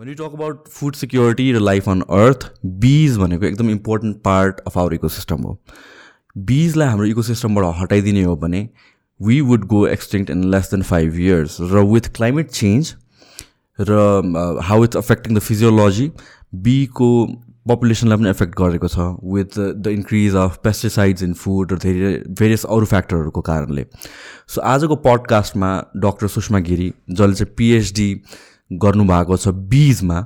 When you talk about food security र life on earth bees भनेको एकदम important part of our ecosystem हो। बिजलाई हाम्रो इकोसिस्टमबाट हटाइदिने हो भने we would go extinct in less than five years र विथ क्लाइमेट चेन्ज र how it's affecting the physiology बीको पपुलेसनलाई पनि एफेक्ट गरेको छ। With the increase of pesticides in food र धेरै भेरियस अरू फ्याक्टरहरूको कारणले। सो आजको पडकास्टमा डक्टर सुषमा गिरी जसले चाहिँ पिएचडी गर्नुभएको छ बिजमा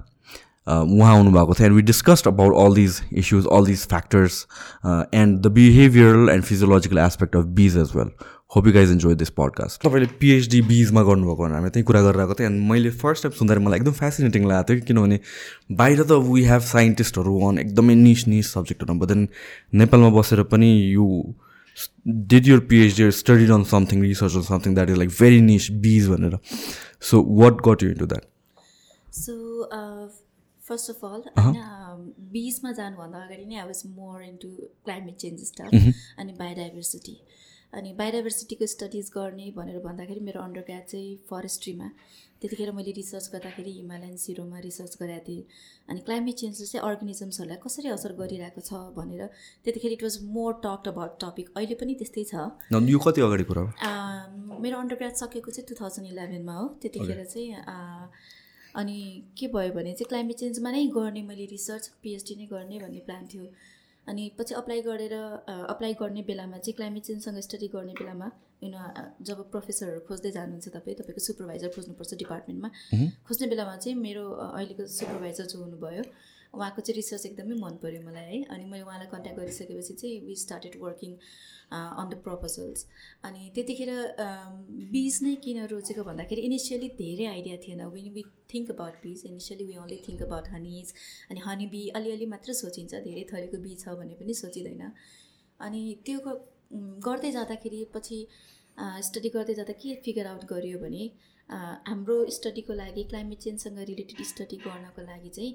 उहाँ आउनुभएको थियो। And we discussed about all these issues all these factors and the behavioural and physiological aspect of bees as well hope you guys enjoy this podcast तपाईँले पिएचडी बिजमा गर्नुभएको भनेर हामी त्यहीँ कुरा गरिरहेको थिएँ एन्ड मैले फर्स्ट टाइम सुन्दाखेरि मलाई एकदम फेसिनेटिङ लागेको थियो किनभने बाहिर त वी हेभ साइन्टिस्टहरू अन एकदमै निस निस सब्जेक्टहरू बट देन नेपालमा बसेर पनि you did your PhD study on something research on something that is like very niche bees भनेर। So what got you into that so first of all होइन बिजमा जानुभन्दा अगाडि नै I was more into climate change stuff अनि biodiversity अनि बायोडाइभर्सिटीको studies गर्ने भनेर भन्दाखेरि मेरो अन्डर ग्राड चाहिँ फरेस्ट्रीमा त्यतिखेर मैले रिसर्च गर्दाखेरि हिमालयन सिरोमा रिसर्च गरेको थिएँ। अनि क्लाइमेट चेन्जले चाहिँ अर्गनिजम्सहरूलाई कसरी असर गरिरहेको छ भनेर त्यतिखेर it was more talk about topic अहिले पनि त्यस्तै छ। यो कति अगाडि कुरा मेरो अन्डर ग्राड सकेको चाहिँ टु थाउजन्ड इलेभेनमा हो। त्यतिखेर चाहिँ अनि के भयो भने चाहिँ क्लाइमेट चेन्जमा नै गर्ने मैले रिसर्च पिएचडी नै गर्ने भन्ने प्लान थियो। अनि पछि अप्लाई गरेर अप्लाई गर्ने बेलामा चाहिँ क्लाइमेट चेन्जसँग स्टडी गर्ने बेलामा युन जब प्रोफेसरहरू खोज्दै जानुहुन्छ तपाईँ तपाईँको सुपरभाइजर खोज्नुपर्छ डिपार्टमेन्टमा खोज्ने बेलामा चाहिँ मेरो अहिलेको सुपरभाइजर जो हुनुभयो उहाँको चाहिँ रिसर्च एकदमै मन पऱ्यो मलाई है। अनि मैले उहाँलाई कन्ट्याक्ट गरिसकेपछि चाहिँ we started working on the proposals अनि त्यतिखेर बिज नै किन रोजेको भन्दाखेरि इनिसियली धेरै आइडिया थिएन। When we think about bees initially we only think about honeys अनि हनी बी अलिअलि मात्र सोचिन्छ। धेरै थरीको बी छ भने पनि सोचिँदैन। अनि त्यो गर्दै जाँदाखेरि पछि स्टडी गर्दै जाँदा के फिगर आउट गरियो भने हाम्रो स्टडीको लागि क्लाइमेट चेन्जसँग रिलेटेड स्टडी गर्नको लागि चाहिँ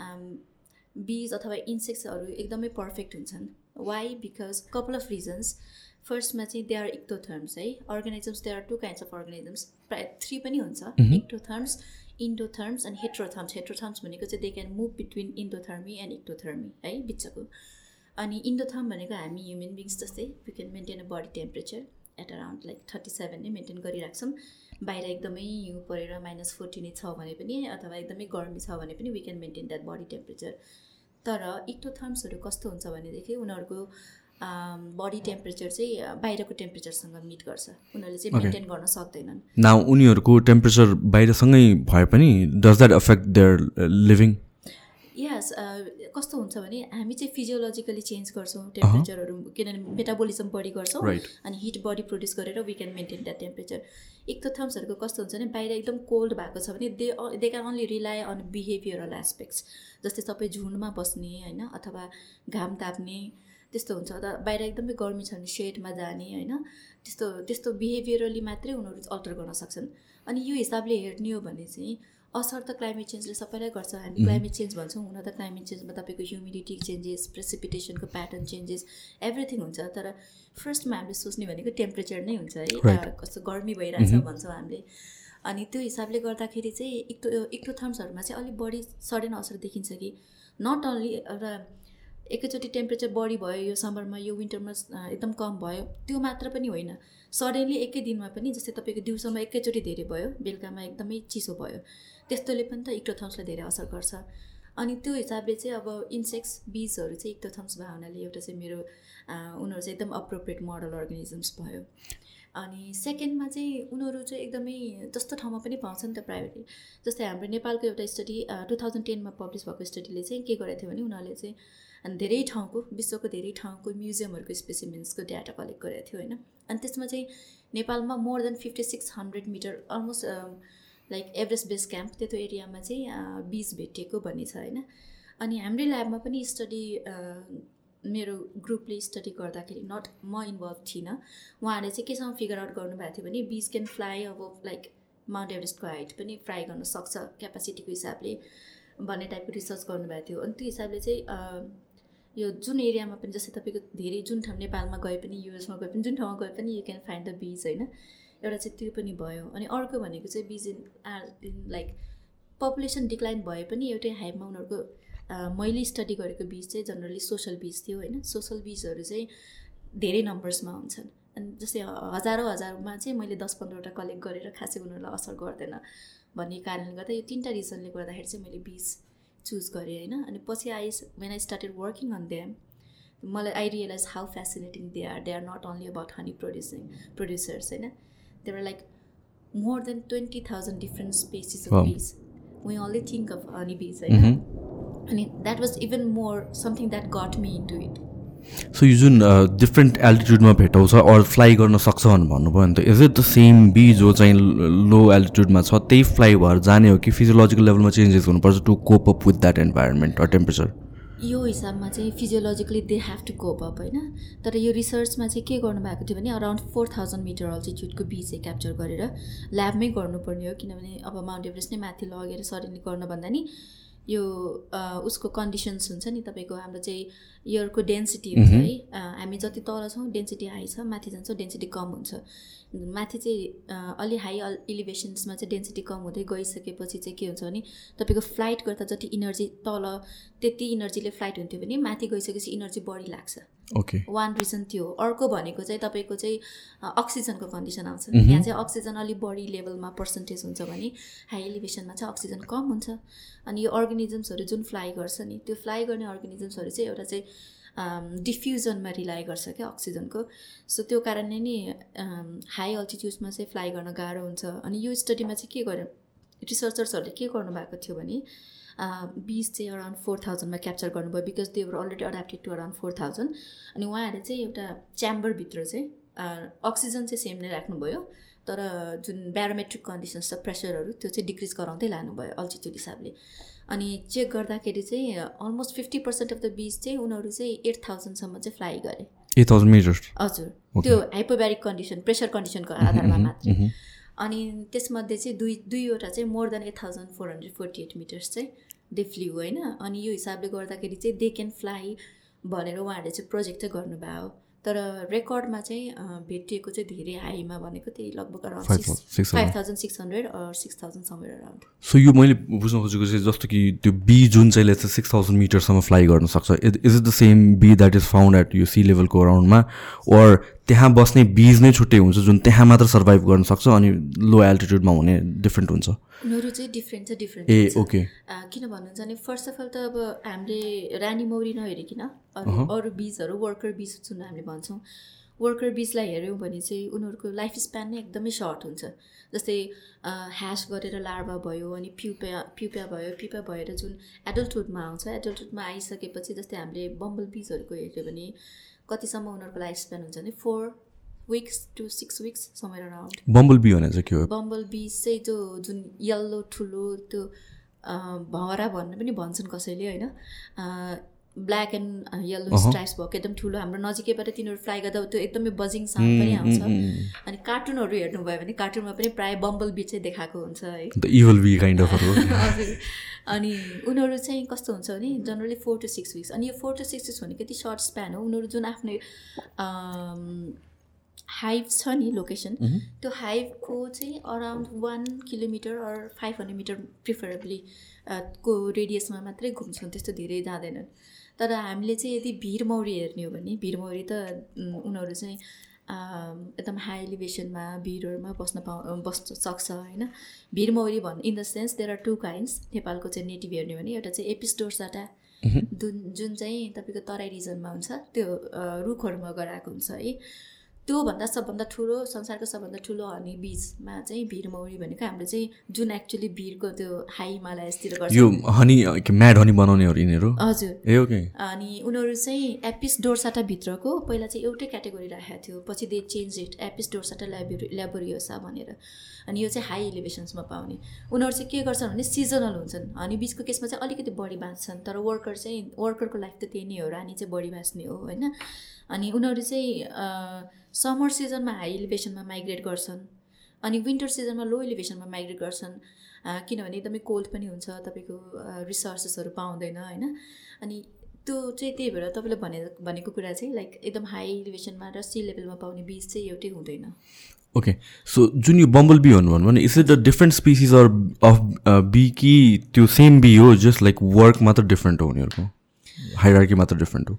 बिज अथवा इन्सेक्ट्सहरू एकदमै पर्फेक्ट हुन्छन्. Why because couple of reasons फर्स्टमा चाहिँ दे आर इक्टोथर्म्स है? Organisms they are two kinds of organisms प्राय थ्री पनि हुन्छ. Ectotherms endotherms and heterotherms heterotherms भनेको चाहिँ they can move between endothermy and ectothermy है? बिचको। अनि इन्डोथर्म भनेको हामी ह्युमन बिङ्स जस्तै we can maintain a body temperature at around like thirty seven नै मेन्टेन गरिराख्छौँ। बाहिर एकदमै हिउँ परेर माइनस फोर्टी नै छ भने पनि अथवा एकदमै गर्मी छ भने पनि we can maintain that body temperature तर इक्टोथर्म्सहरू कस्तो हुन्छ भनेदेखि उनीहरूको बडी टेम्परेचर चाहिँ बाहिरको टेम्परेचरसँग मिट गर्छ। उनीहरूले चाहिँ मेन्टेन गर्न सक्दैनन्। न उनीहरूको टेम्परेचर बाहिरसँगै भए पनि does that affect their living यस कस्तो हुन्छ भने हामी चाहिँ फिजियोलोजिकली चेन्ज गर्छौँ टेम्परेचरहरू किनभने मेटाबोलिजम बढी गर्छौँ अनि हिट बडी प्रड्युस गरेर we can maintain that temperature इक्थोथम्सहरूको कस्तो हुन्छ भने बाहिर एकदम कोल्ड भएको छ भने they they can only rely on behavioural aspects जस्तै तपाईँ झुन्डमा बस्ने होइन अथवा घाम ताप्ने त्यस्तो हुन्छ। त बाहिर एकदमै गर्मी छ भने सेडमा जाने होइन त्यस्तो त्यस्तो बिहेभियरली मात्रै उनीहरू अल्टर गर्न सक्छन्। अनि यो हिसाबले हेर्ने हो भने चाहिँ असर त क्लाइमेट चेन्जले सबैलाई गर्छ। हामी क्लाइमेट चेन्ज भन्छौँ हुन त क्लाइमेट चेन्जमा तपाईँको ह्युमिडिटी चेन्जेस प्रेसिपिटेसनको प्याटर्न चेन्जेस एभ्रिथिङ हुन्छ। तर फर्स्टमा हामीले सोच्ने भनेको टेम्परेचर नै हुन्छ है। कस्तो गर्मी भइरहेछ भन्छौँ हामीले। अनि त्यो हिसाबले गर्दाखेरि चाहिँ इक्टो इक्टोथर्म्सहरूमा चाहिँ अलिक बढी सडन असर देखिन्छ कि। नट ओन्ली एउटा एकैचोटि टेम्परेचर बढी भयो यो समरमा यो विन्टरमा एकदम कम भयो त्यो मात्र पनि होइन। सडनली एकै दिनमा पनि जस्तै तपाईँको दिउँसोमा एकैचोटि धेरै भयो बेलुकामा एकदमै चिसो भयो। त्यस्तोले पनि त इक्टोथम्सलाई धेरै असर गर्छ। अनि त्यो हिसाबले चाहिँ अब इन्सेक्ट्स बिजहरू चाहिँ इक्टोथम्स भयो हुनाले एउटा चाहिँ मेरो उनीहरू चाहिँ एकदम अप्रोप्रिएट मोडल अर्गनिजम्स भयो। अनि सेकेन्डमा चाहिँ उनीहरू चाहिँ एकदमै जस्तो ठाउँमा पनि पाउँछ नि त प्राइभेटली जस्तै हाम्रो नेपालको एउटा स्टडी टु थाउजन्ड टेनमा पब्लिस भएको स्टडीले चाहिँ के गरेको थियो भने उनीहरूले चाहिँ धेरै ठाउँको विश्वको धेरै ठाउँको म्युजियमहरूको स्पेसिमेन्सको डाटा कलेक्ट गरेको थियो होइन। अनि त्यसमा चाहिँ नेपालमा more than fifty six hundred metre almost like Everest base camp त्यस्तो एरियामा चाहिँ बिज भेटिएको भन्ने छ होइन? अनि हाम्रै ल्याबमा पनि स्टडी मेरो ग्रुपले स्टडी गर्दाखेरि नट म इन्भल्भ थिइनँ। उहाँहरूले चाहिँ केसँग फिगर आउट गर्नुभएको थियो भने बिज क्यान फ्लाइ अब लाइक माउन्ट एभरेस्टको हाइट पनि फ्लाइ गर्न सक्छ क्यापासिटीको हिसाबले भन्ने टाइपको रिसर्च गर्नुभएको थियो। अनि त्यो हिसाबले चाहिँ यो जुन एरियामा पनि जस्तै तपाईँको धेरै जुन ठाउँ नेपालमा गए पनि युएसमा गए पनि जुन ठाउँमा गए पनि यु क्यान फाइन्ड द बिज होइन? एउटा चाहिँ त्यो पनि भयो। अनि अर्को भनेको चाहिँ bees in are like population decline भए पनि एउटै हाइपमा उनीहरूको मैले स्टडी गरेको बिज चाहिँ जनरली सोसल बिज थियो होइन। सोसल बिजहरू चाहिँ धेरै नम्बर्समा हुन्छन्। अनि जस्तै हजारौँ हजारमा चाहिँ मैले दस पन्ध्रवटा कलेक्ट गरेर खासै उनीहरूलाई असर गर्दैन भन्ने कारणले गर्दा यो तिनवटा रिजनले गर्दाखेरि चाहिँ मैले बिज चुज गरेँ होइन। अनि पछि I when I started working on them मलाई I realise how fascinating they are they are not only about honey producing producers होइन। They are like more than twenty thousand different species of bees we only think of honey bees होइन अनि that was even more something that got me into it so यो जुन different एल्टिट्युडमा भेटाउँछ अरू fly गर्न सक्छ भनेर भन्नुभयो भने त is it the same bee जो चाहिँ लो एल्टिट्युडमा छ त्यही फ्लाइ भएर जाने हो कि फिजियोलोजिकल लेभलमा चेन्जेस हुनुपर्छ to cope up with that environment or temperature यो हिसाबमा चाहिँ physiologically they have to cope up होइन? तर यो रिसर्चमा चाहिँ के गर्नुभएको थियो भने अराउन्ड फोर थाउजन्ड मिटर अल्टिट्युडको बी चाहिँ क्याप्चर गरेर ल्याबमै गर्नुपर्ने हो। किनभने अब माउन्ट एभरेस्ट नै माथि लगेर सडनली गर्नुभन्दा नि यो उसको कन्डिसन्स हुन्छ नि तपाईँको हाम्रो चाहिँ इयरको डेन्सिटी हुन्छ है। हामी जति तल छौँ डेन्सिटी हाई छ माथि जान्छौँ डेन्सिटी कम हुन्छ। माथि चाहिँ अलि हाई इलिभेसन्समा चाहिँ डेन्सिटी कम हुँदै गइसकेपछि चाहिँ के हुन्छ भने तपाईँको फ्लाइट गर्दा जति इनर्जी तल त्यति इनर्जीले फ्लाइट हुन्थ्यो भने माथि गइसकेपछि इनर्जी बढी लाग्छ। ओके। वान रिजन त्यो अर्को भनेको चाहिँ तपाईँको चाहिँ अक्सिजनको कन्डिसन आउँछ। यहाँ चाहिँ अक्सिजन अलिक बढी लेभलमा पर्सेन्टेज हुन्छ भने हाई एलिभेसनमा चाहिँ अक्सिजन कम हुन्छ। अनि यो अर्गनिजम्सहरू जुन फ्लाइ गर्छ नि त्यो फ्लाइ गर्ने अर्गनिजम्सहरू चाहिँ एउटा चाहिँ डिफ्युजनमा रिलाइ गर्छ क्या अक्सिजनको। सो त्यो कारणले नि हाई अल्टिट्युड्समा चाहिँ फ्लाइ गर्न गाह्रो हुन्छ। अनि यो स्टडीमा चाहिँ के गर्यो रिसर्चर्सहरूले के गर्नुभएको थियो भने बिस चाहिँ अराउन्ड फोर थाउजन्डमा क्याप्चर गर्नुभयो because they're already adapted to around four thousand अनि उहाँहरूले चाहिँ एउटा च्याम्बरभित्र चाहिँ अक्सिजन चाहिँ सेम नै राख्नुभयो। तर जुन ब्यारोमेट्रिक कन्डिसन्स छ प्रेसरहरू त्यो चाहिँ डिक्रिज गराउँदै लानुभयो अल्टिट्युड हिसाबले। अनि चेक गर्दाखेरि चाहिँ almost fifty percent of the bees चाहिँ उनीहरू चाहिँ एट थाउजन्डसम्म चाहिँ फ्लाइ गरे। एट थाउजन्ड मिटर हजुर। त्यो हाइपोब्यारिक कन्डिसन प्रेसर कन्डिसनको आधारमा मात्र। अनि त्यसमध्ये चाहिँ दुई दुईवटा चाहिँ more than eight thousand four hundred forty eight metres चाहिँ दे फ्ल्यु होइन? अनि यो हिसाबले गर्दाखेरि चाहिँ दे क्यान फ्लाइ भनेर उहाँहरूले चाहिँ प्रोजेक्ट चाहिँ गर्नुभयो। तर रेकर्डमा चाहिँ भेटिएको चाहिँ धेरै हाईमा भनेको त्यही लगभग around five thousand six hundred six thousand somewhere around so यो मैले बुझ्न खोजेको चाहिँ जस्तो कि त्यो बी जुन चाहिँ चाहिँ सिक्स थाउजन्ड मिटरसम्म फ्लाइ गर्न सक्छ। Is it the same bee that is found at यो सी लेभलको अराउन्डमा ओर त्यहाँ बस्ने बिज नै छुट्टै हुन्छ जुन त्यहाँ मात्र सर्भाइभ गर्न सक्छ अनि लो एल्टिट्युडमा हुने डिफ्रेन्ट हुन्छ। उनीहरू चाहिँ डिफ्रेन्ट छ डिफ्रेन्ट ए ओके किन भन्नुहुन्छ भने फर्स्ट अफ अल त अब हामीले रानी मौरी नहेरिकन अरू अरू बिजहरू वर्कर बिज जुन हामीले भन्छौँ वर्कर बिजलाई हेऱ्यौँ भने चाहिँ उनीहरूको लाइफ स्प्यान नै एकदमै सर्ट हुन्छ। जस्तै ह्यास गरेर लार्भा भयो अनि प्युप्या प्युप्या भयो प्युप्या भएर जुन एडल्टहुडमा आउँछ एडल्टहुडमा आइसकेपछि जस्तै हामीले बम्बल बिजहरूको हेऱ्यो भने कतिसम्म उनीहरूको लाइफ स्प्यान हुन्छ भने four weeks to six weeks समय अराउन्ड बम्बल बी भनेर चाहिँ के हो? बम्बल बी चाहिँ त्यो जुन यल्लो ठुलो त्यो भँवरा भन्ने पनि भन्छन् कसैले होइन? ब्ल्याक एन्ड यल्लो स्ट्राइप्स भएको एकदम ठुलो हाम्रो नजिकैबाट तिनीहरू फ्लाइ गर्दा त्यो एकदमै बजिङ साउन्ड पनि आउँछ। अनि कार्टुनहरू हेर्नुभयो भने कार्टुनमा पनि प्रायः बम्बल बी चाहिँ देखाएको हुन्छ है। अनि उनीहरू चाहिँ कस्तो हुन्छ भने generally four to six weeks अनि यो फोर टु सिक्स विक्स भनेको यति सर्ट स्प्यान हो। उनीहरू जुन आफ्नो हाइभ छ नि लोकेसन त्यो हाइभको चाहिँ around one kilometre or five hundred metre preferably को रेडियसमा मात्रै घुम्छन् त्यस्तो धेरै जाँदैनन्। तर हामीले चाहिँ यदि भिर मौरी हेर्ने हो भने भिर मौरी त उनीहरू चाहिँ एकदम हाई एलिभेसनमा भिरहरूमा बस्न पाउ बस्न सक्छ होइन? भिर मौरी भन् in the sense there are two kinds नेपालको चाहिँ नेटिभ हेर्ने भने एउटा चाहिँ एपिस्टोर्साटा जुन जुन चाहिँ तपाईँको तराई रिजनमा हुन्छ त्यो रुखहरूमा गराएको हुन्छ है। त्योभन्दा सबभन्दा ठुलो संसारको सबभन्दा ठुलो हनी बिचमा चाहिँ भिर मौरी भनेको हाम्रो चाहिँ जुन एक्चुली भिरको त्यो हाई हिमालयसतिर गर्छ। यो हनी म्याड हनी बनाउनेहरू यिनीहरू? हजुर। ए ओके अनि उनीहरू चाहिँ एपिस डोर्साटा भित्रको पहिला चाहिँ एउटै क्याटेगोरी राखेको थियो पछि they change it Apis dorsata labori laboriosa भनेर। अनि यो चाहिँ हाई एलिभेसन्समा पाउने। उनीहरू चाहिँ के गर्छन् भने सिजनल हुन्छन्। अनि बिचको केसमा चाहिँ अलिकति बढी बाँच्छन् तर वर्कर चाहिँ वर्करको लाइफ त त्यही नै हो रानी चाहिँ बढी बाँच्ने हो होइन? अनि उनीहरू चाहिँ समर सिजनमा हाई इलिभेसनमा माइग्रेट गर्छन्। अनि विन्टर सिजनमा लो इलिभेसनमा माइग्रेट गर्छन्। किनभने एकदमै कोल्ड पनि हुन्छ तपाईँको रिसोर्सेसहरू पाउँदैन होइन? अनि त्यो चाहिँ त्यही भएर तपाईँले भने भनेको कुरा चाहिँ लाइक एकदम हाई इलिभेसनमा र सी लेभलमा पाउने बिज चाहिँ एउटै हुँदैन। ओके सो जुन यो बम्बल बी भन्नु भने is it a different species or of bee कि त्यो सेम बी हो जस्ट लाइक वर्क मात्र डिफ्रेन्ट हो उनीहरूको? हाइरार्की मात्र डिफ्रेन्ट हो।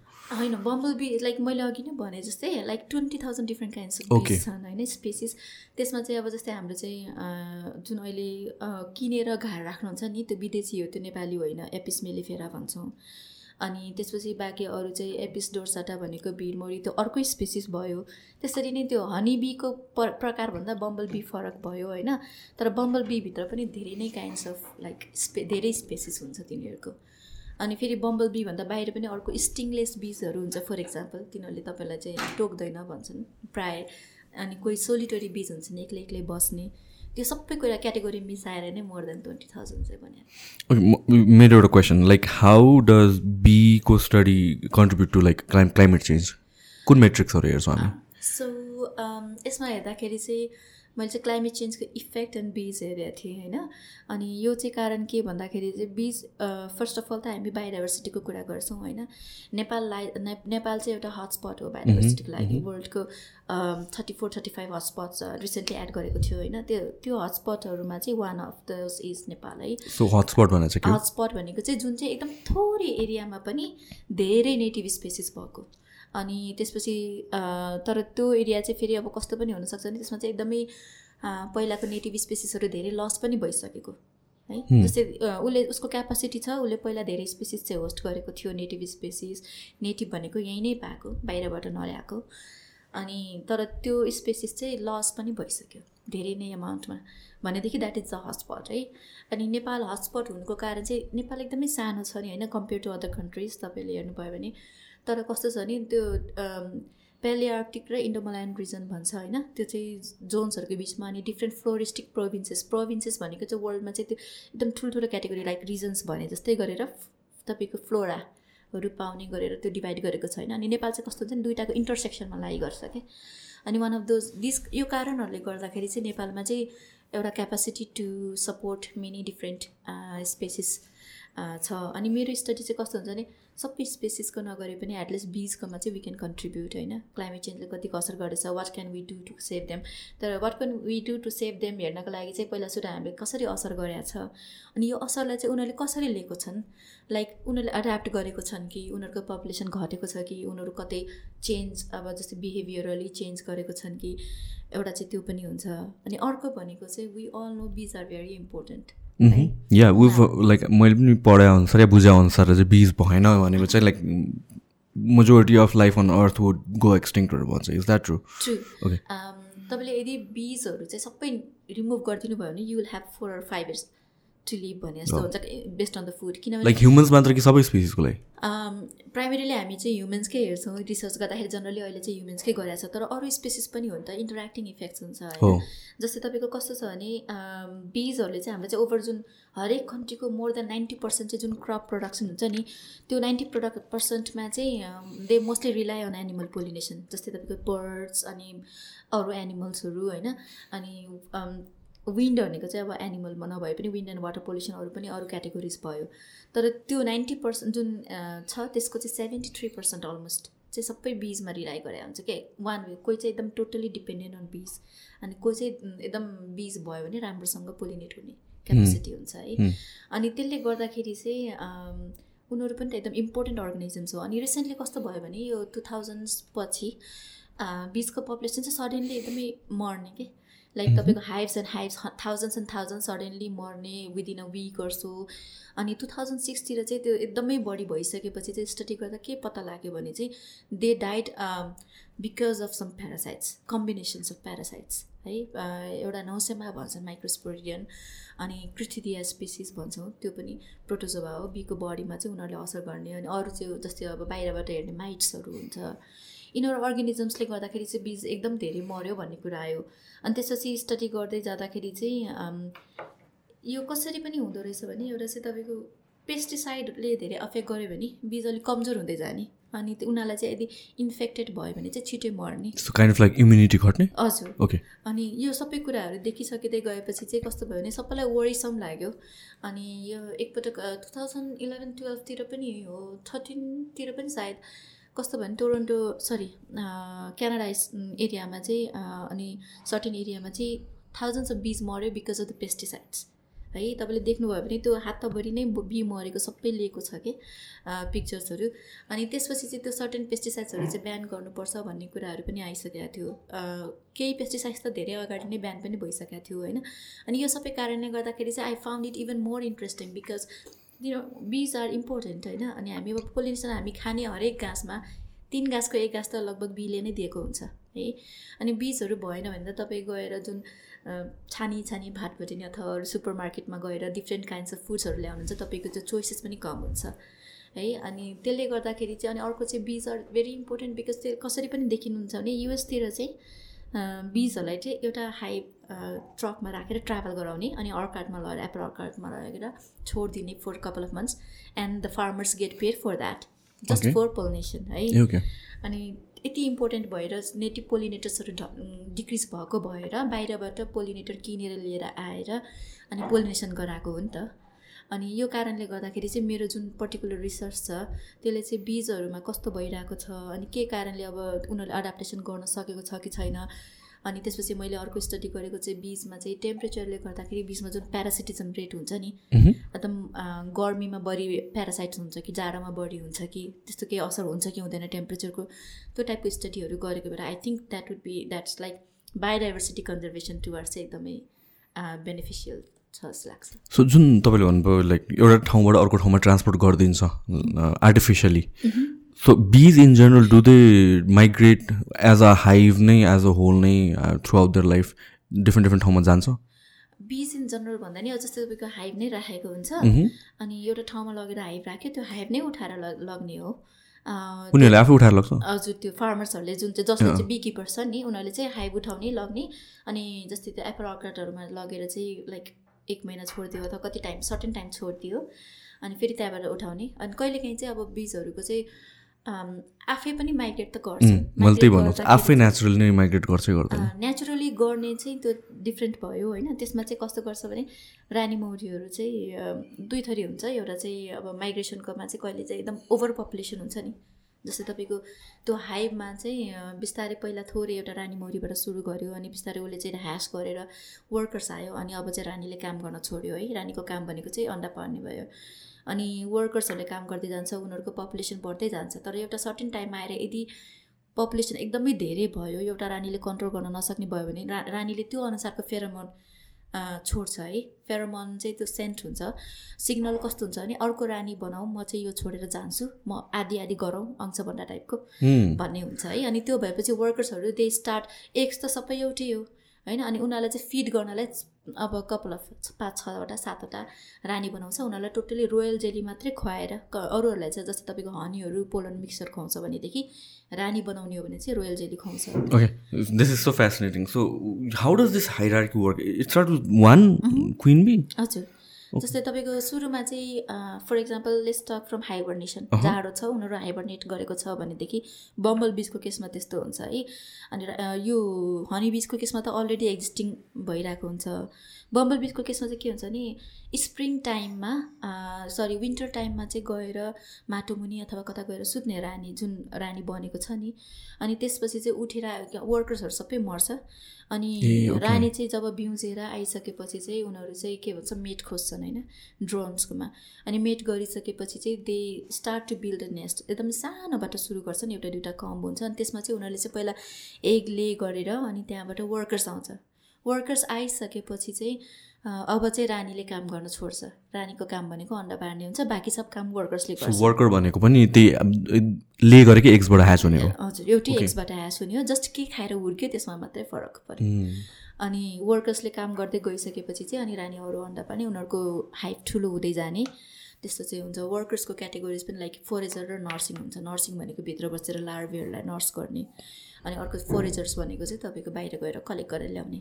होइन बम्बल बी लाइक मैले अघि नै भने जस्तै like twenty thousand different kinds of bees छन् होइन स्पेसिस त्यसमा चाहिँ अब जस्तै हाम्रो चाहिँ जुन अहिले किनेर घार राख्नुहुन्छ नि त्यो विदेशी हो त्यो नेपाली होइन एपिस मेलिफेरा भन्छौँ। अनि त्यसपछि बाँकी अरू चाहिँ एपिस डोर्साटा भनेको भिरमोरी त्यो अर्कै स्पेसिस भयो। त्यसरी नै त्यो हनी बीको प्रकारभन्दा बम्बल बी फरक भयो होइन। तर बम्बल बीभित्र पनि धेरै नै काइन्ड्स अफ लाइक स्पे धेरै स्पेसिस हुन्छ तिनीहरूको। अनि फेरि बम्बल बीभन्दा बाहिर पनि अर्को स्टिङलेस बिजहरू हुन्छ फर इक्जाम्पल तिनीहरूले तपाईँलाई चाहिँ टोक्दैन भन्छन्। प्रायः अनि कोही सोलिटरी बिज हुन्छन् एक्लै एक्लै बस्ने। त्यो सबै कुरा क्याटेगोरी मिसाएर नै मोर देन ट्वेन्टी थाउजन्ड चाहिँ भने मेरो एउटा question like how does बीको study contribute to like clim climate change कुन मेट्रिक्सहरू हेर्छौँ हामी? सो यसमा हेर्दाखेरि चाहिँ मैले चाहिँ क्लाइमेट चेन्जको इफेक्ट एन्ड बिज हेरेको थिएँ होइन? अनि यो चाहिँ कारण के भन्दाखेरि चाहिँ बिज फर्स्ट अफ अल त हामी बायोडाइभर्सिटीको कुरा गर्छौँ होइन? नेपाललाई नेपाल चाहिँ एउटा हटस्पट हो बायोडाइभर्सिटीको लागि। वर्ल्डको thirty four thirty five hotspots recently add गरेको थियो होइन? त्यो त्यो हटस्पटहरूमा चाहिँ one of the is Nepal है? हटस्पट भनेको चाहिँ जुन चाहिँ एकदम थोरै एरियामा पनि धेरै नेटिभ स्पेसिस भएको। अनि त्यसपछि तर त्यो एरिया चाहिँ फेरि अब कस्तो पनि हुनसक्छ नि त्यसमा चाहिँ एकदमै पहिलाको नेटिभ स्पेसिसहरू धेरै लस पनि भइसकेको है? जस्तै उसले उसको क्यापासिटी छ उसले पहिला धेरै स्पेसिस चाहिँ होस्ट गरेको थियो नेटिभ स्पेसिस नेटिभ भनेको यहीँ नै पाएको बाहिरबाट नल्याएको। अनि तर त्यो स्पेसिस चाहिँ लस पनि भइसक्यो धेरै नै एमाउन्टमा भनेदेखि द्याट इज द हटस्पट है? अनि नेपाल हटस्पट हुनुको कारण चाहिँ नेपाल एकदमै सानो छ नि होइन कम्पेयर टु अदर कन्ट्रिज तपाईँले हेर्नुभयो भने। तर कस्तो छ नि त्यो पेलिआर्टिक र इन्डोमल्यान्ड रिजन भन्छ होइन? त्यो चाहिँ जोन्सहरूको बिचमा अनि डिफ्रेन्ट फ्लोरिस्टिक प्रोभिन्सेस प्रोभिन्सेस भनेको चाहिँ वर्ल्डमा चाहिँ त्यो एकदम ठुल्ठुलो क्याटेगोरी लाइक रिजन्स भने जस्तै गरेर तपाईँको फ्लोराहरू पाउने गरेर त्यो डिभाइड गरेको छैन अनि नेपाल चाहिँ कस्तो हुन्छ नि दुइटाको इन्टरसेक्सनमा लागि गर्छ क्या अनि वान अफ दोज दिस यो कारणहरूले गर्दाखेरि चाहिँ नेपालमा चाहिँ एउटा capacity to support many different species छ। अनि मेरो स्टडी चाहिँ कस्तो हुन्छ भने सबै स्पेसिसको नगरे पनि एटलिस्ट बिजकोमा चाहिँ वी क्यान कन्ट्रिब्युट होइन? क्लाइमेट चेन्जले कतिको असर गर्दैछ what can we do to save them तर what can we do to save them हेर्नको लागि चाहिँ पहिला सुरु हामीले कसरी असर गरेका छ? अनि यो असरलाई चाहिँ उनीहरूले कसरी लिएको छन्? लाइक उनीहरूले एड्याप्ट गरेको छन् कि उनीहरूको पपुलेसन घटेको छ कि उनीहरू कतै चेन्ज अब जस्तै बिहेभियरली चेन्ज गरेको छन् कि? एउटा चाहिँ त्यो पनि हुन्छ। अनि अर्को भनेको चाहिँ we all know bees are very important या उ लाइक मैले पनि पढाए अनुसार या बुझाए अनुसार चाहिँ बिज भएन भनेको चाहिँ like majority of life on earth would go एक्सटिङहरू भन्छ। इज द्याट ट्रु ओके तपाईँले यदि बिजहरू चाहिँ सबै रिमुभ गरिदिनु भयो भने you will have four or five years to live भने जस्तो हुन्छ बेस्ड अन द फुड किनभने लाइक ह्युमन्स मात्र कि सबै स्पिसिसको लागि? प्राइमेरीली हामी चाहिँ ह्युमन्सकै हेर्छौँ रिसर्च गर्दाखेरि जनरली अहिले चाहिँ ह्युमन्सकै गरेको छ तर अरू स्पेसिस पनि हो नि त इन्टरेक्टिङ इफेक्ट्स हुन्छ होइन। जस्तै तपाईँको कस्तो छ भने बिजहरूले चाहिँ हाम्रो चाहिँ ओभर जुन हरेक कन्ट्रीको मोर देन नाइन्टी पर्सेन्ट चाहिँ जुन क्रप प्रोडक्सन हुन्छ नि त्यो नाइन्टी प्रडक्ट पर्सेन्टमा चाहिँ they mostly rely on animal pollination जस्तै तपाईँको बर्ड्स अनि अरू एनिमल्सहरू होइन अनि विन्ड भनेको चाहिँ अब एनिमलमा नभए पनि विन्ड एन्ड वाटर पोल्युसन अरू पनि अरू क्याटेगोरिज भयो। तर त्यो नाइन्टी पर्सेन्ट जुन छ त्यसको चाहिँ सेभेन्टी थ्री पर्सेन्ट अलमोस्ट चाहिँ सबै बिजमा रिलाइ गरे हुन्छ क्या वान वे कोही चाहिँ एकदम टोटली डिपेन्डेन्ट अन बिज अनि कोही चाहिँ एकदम बिज भयो भने राम्रोसँग पोलिनेट हुने क्यापेसिटी हुन्छ है। अनि त्यसले गर्दाखेरि चाहिँ उनीहरू पनि त एकदम इम्पोर्टेन्ट अर्गनाइजेसन हो। अनि रिसेन्टली कस्तो भयो भने यो टु थाउजन्ड्स पछि बिजको पपुलेसन चाहिँ सडनली एकदमै मर्ने कि? लाइक तपाईँको hives and hives thousands and thousand suddenly मर्ने विदिन अ विक सो अनि टु थाउजन्ड सिक्सतिर चाहिँ त्यो एकदमै बढी भइसकेपछि चाहिँ स्टडी गर्दा के पत्ता लाग्यो भने चाहिँ they died because of some parasites combinations of parasites है? एउटा नौसेमा भन्छ माइक्रोस्पोरियन अनि क्रिथिदिया स्पेसिस भन्छौँ त्यो पनि प्रोटोजोभा हो। बीको बडीमा चाहिँ उनीहरूले असर गर्ने अनि अरू चाहिँ जस्तै अब बाहिरबाट हेर्ने माइट्सहरू हुन्छ। यिनीहरू अर्गेनिजम्सले गर्दाखेरि चाहिँ बिज एकदम धेरै मऱ्यो भन्ने कुरा आयो। अनि त्यसपछि स्टडी गर्दै जाँदाखेरि चाहिँ यो कसरी पनि हुँदो रहेछ भने एउटा चाहिँ तपाईँको पेस्टिसाइडले धेरै अफेक्ट गर्यो भने बिज अलिक कमजोर हुँदै जाने अनि उनीहरूलाई चाहिँ यदि इन्फेक्टेड भयो भने चाहिँ छिटै मर्ने। काइन्ड अफ लाइक इम्युनिटी घट्ने? हजुर। ओके अनि यो सबै कुराहरू देखिसकिँदै गएपछि चाहिँ कस्तो भयो भने सबैलाई वरिसम लाग्यो। अनि यो एकपटक टु थाउजन्ड इलेभेन टुवेल्भतिर पनि हो थर्टिनतिर पनि सायद कस्तो भने टोरन्टो सरी क्यानाडा एरियामा चाहिँ अनि सर्टेन एरियामा चाहिँ थाउजन्ड्स अफ बिज मऱ्यो बिकज अफ द पेस्टिसाइड्स। है तपाईँले देख्नुभयो भने त्यो हातभरि नै बी मरेको सबै लिएको छ कि पिक्चर्सहरू। अनि त्यसपछि चाहिँ त्यो सर्टेन पेस्टिसाइड्सहरू चाहिँ बिहान गर्नुपर्छ भन्ने कुराहरू पनि आइसकेको थियो। केही पेस्टिसाइड्स त धेरै अगाडि नै बिहान पनि भइसकेको थियो होइन। अनि यो सबै कारणले गर्दाखेरि चाहिँ I found it even more interesting because यो बिज आर इम्पोर्टेन्ट होइन? अनि हामी अब पोलिनेसन हामी खाने हरेक घाँसमा तिन घाँसको एक घाँस त लगभग बीले नै दिएको हुन्छ है? अनि बिजहरू भएन भने त तपाईँ गएर जुन छानी छानी भात भटिने अथवा सुपर मार्केटमा गएर डिफ्रेन्ट काइन्ड्स अफ फुड्सहरू ल्याउनुहुन्छ तपाईँको त्यो चोइसेस पनि कम हुन्छ है? अनि त्यसले गर्दाखेरि चाहिँ अनि अर्को चाहिँ बिज आर भेरी इम्पोर्टेन्ट बिकज त्यो कसरी पनि देखिनुहुन्छ भने युएसतिर चाहिँ बिजहरूलाई चाहिँ एउटा हाई ट्रकमा राखेर ट्राभल गराउने अनि अर्काटमा लगेर एप्पल अर्काटमा लगेर छोडिदिने for couple of months and the farmers get paid for that just for pollination है? अनि यति इम्पोर्टेन्ट भएर नेटिभ पोलिनेटर्सहरू डिक्रिज भएको भएर बाहिरबाट पोलिनेटर किनेर लिएर आएर अनि पोलिनेसन गराएको हो नि त। अनि यो कारणले गर्दाखेरि चाहिँ मेरो जुन पर्टिकुलर रिसर्च छ त्यसले चाहिँ बिजहरूमा कस्तो भइरहेको छ अनि के कारणले अब उनीहरूले एडाप्टेसन गर्न सकेको छ कि छैन अनि त्यसपछि मैले अर्को स्टडी गरेको चाहिँ बिचमा चाहिँ टेम्परेचरले गर्दाखेरि बिचमा जुन प्यारासिटिजम रेट हुन्छ नि एकदम गर्मीमा बढी प्यारासाइट्स हुन्छ कि जाडोमा बढी हुन्छ कि त्यस्तो केही असर हुन्छ कि हुँदैन टेम्परेचरको त्यो टाइपको स्टडीहरू गरेको भएर I think that would be that's like biodiversity conservation towards चाहिँ एकदमै बेनिफिसियल छ जस्तो लाग्छ। सो जुन तपाईँले भन्नुभयो लाइक एउटा ठाउँबाट अर्को ठाउँमा ट्रान्सपोर्ट गरिदिन्छ artificially so bees in general do they migrate as a hive नै एज अ होल नै throughout their life different different ठाउँमा जान्छ। बिज इन जनरल भन्दा नि जस्तै तपाईँको हाइभ नै राखेको हुन्छ। अनि एउटा ठाउँमा लगेर हाइभ राख्यो त्यो हाइभ नै उठाएर लग्ने हो। उनीहरूले आफै उठाएर लग्छ? हजुर त्यो फार्मर्सहरूले जुन चाहिँ जसले चाहिँ बिकिपर्स छ नि उनीहरूले चाहिँ हाइभ उठाउने लग्ने। अनि जस्तै त्यो एप्पल अर्काटहरूमा लगेर चाहिँ लाइक एक महिना छोडिदियो अथवा कति टाइम सर्टेन टाइम छोडिदियो। अनि फेरि त्यहाँबाट उठाउने। अनि कहिलेकाहीँ चाहिँ अब बिजहरूको चाहिँ आफै पनि माइग्रेट त गर्छ। मैले त्यही भन्नु आफै नेचुरली नै माइग्रेट गर्छै गर्दैन। नेचुरली गर्ने चाहिँ त्यो डिफ्रेन्ट भयो होइन? त्यसमा चाहिँ कस्तो गर्छ भने रानी मौरीहरू चाहिँ दुई थरी हुन्छ। एउटा चाहिँ अब माइग्रेसनकोमा चाहिँ कहिले चाहिँ एकदम ओभर पपुलेसन हुन्छ नि। जस्तै तपाईँको त्यो हाइभमा चाहिँ बिस्तारै पहिला थोरै एउटा रानी मौरीबाट सुरु गर्यो अनि बिस्तारै उसले चाहिँ ह्यास गरेर वर्कर्स आयो अनि अब चाहिँ रानीले काम गर्न छोड्यो है। रानीको काम भनेको चाहिँ अन्डा पार्ने भयो। अनि वर्कर्सहरूले काम गर्दै जान्छ उनीहरूको पपुलेसन बढ्दै जान्छ। तर एउटा सर्टेन टाइममा आएर यदि पपुलेसन एकदमै धेरै भयो एउटा रानीले कन्ट्रोल गर्न नसक्ने भयो भने रा रानीले त्यो अनुसारको फेरोमोन छोड्छ है। फेरोमोन चाहिँ त्यो सेन्ट हुन्छ। सिग्नल कस्तो हुन्छ भने अर्को रानी बनाऊ म चाहिँ यो छोडेर जान्छु म आदि आदि गरौँ अंशभन्डा टाइपको भन्ने हुन्छ है। अनि त्यो भएपछि वर्कर्सहरू दे स्टार्ट एक्स त सबै एउटै हो। होइन? अनि उनीहरूलाई चाहिँ फिड गर्नलाई अब कपाल अफ पाँच छवटा सातवटा रानी बनाउँछ। उनीहरूलाई टोटली रोयल जेली मात्रै खुवाएर अरूहरूलाई चाहिँ जस्तै तपाईँको हनीहरू पोलन मिक्सर खुवाउँछ भनेदेखि रानी बनाउने हो भने चाहिँ रोयल जेली खुवाउँछ। Okay this is so fascinating so how does this hierarchy work it's one queen bee हजुर। जस्तै तपाईँको सुरुमा चाहिँ for example let's talk from hibernation जाडो छ उनीहरू हाइबरनेट गरेको छ भनेदेखि बम्बल बिचको केसमा त्यस्तो हुन्छ है। अनि यो हनी बिचको केसमा त अलरेडी एक्जिस्टिङ भइरहेको हुन्छ। बम्बल बिचको केसमा चाहिँ के हुन्छ नि स्प्रिङ टाइममा सरी विन्टर टाइममा चाहिँ गएर माटो मुनि अथवा कता गएर सुत्ने रानी जुन रानी बनेको छ नि अनि त्यसपछि चाहिँ उठेर वर्कर्सहरू सबै मर्छ। अनि रानी चाहिँ जब बिउजेर आइसकेपछि चाहिँ उनीहरू चाहिँ के भन्छ मेट खोज्छन् होइन ड्रोन्सकोमा अनि मेट गरिसकेपछि चाहिँ they start to build a nest एकदम सानोबाट सुरु गर्छन् एउटा दुइटा कम हुन्छ अनि त्यसमा चाहिँ उनीहरूले चाहिँ पहिला एग ले गरेर अनि त्यहाँबाट वर्कर्स आउँछ। वर्कर्स आइसकेपछि चाहिँ अब चाहिँ रानीले काम गर्न छोड्छ। रानीको काम भनेको अन्डा बाँड्ने हुन्छ बाँकी सब काम वर्कर्सले गर्छ। वर्कर भनेको पनि त्यही ले गरेकै एक्सबाट ह्याच हुने हो। हजुर एउटै एक्सबाट ह्याच हुने हो जस्ट के खाएर हुर्क्यो त्यसमा मात्रै फरक पऱ्यो अनि वर्कर्सले काम गर्दै गइसकेपछि चाहिँ अनि रानी अरू अन्डा पार्ने उनीहरूको हाइट ठुलो हुँदै जाने। त्यस्तो चाहिँ हुन्छ। वर्कर्सको क्याटेगोरिज पनि लाइक फोरेजर र नर्सिङ हुन्छ। नर्सिङ भनेको भित्र बसेर लार्भेहरूलाई नर्स गर्ने। अनि अर्को फोरेजर्स भनेको चाहिँ तपाईँको बाहिर गएर कलेक्ट गरेर ल्याउने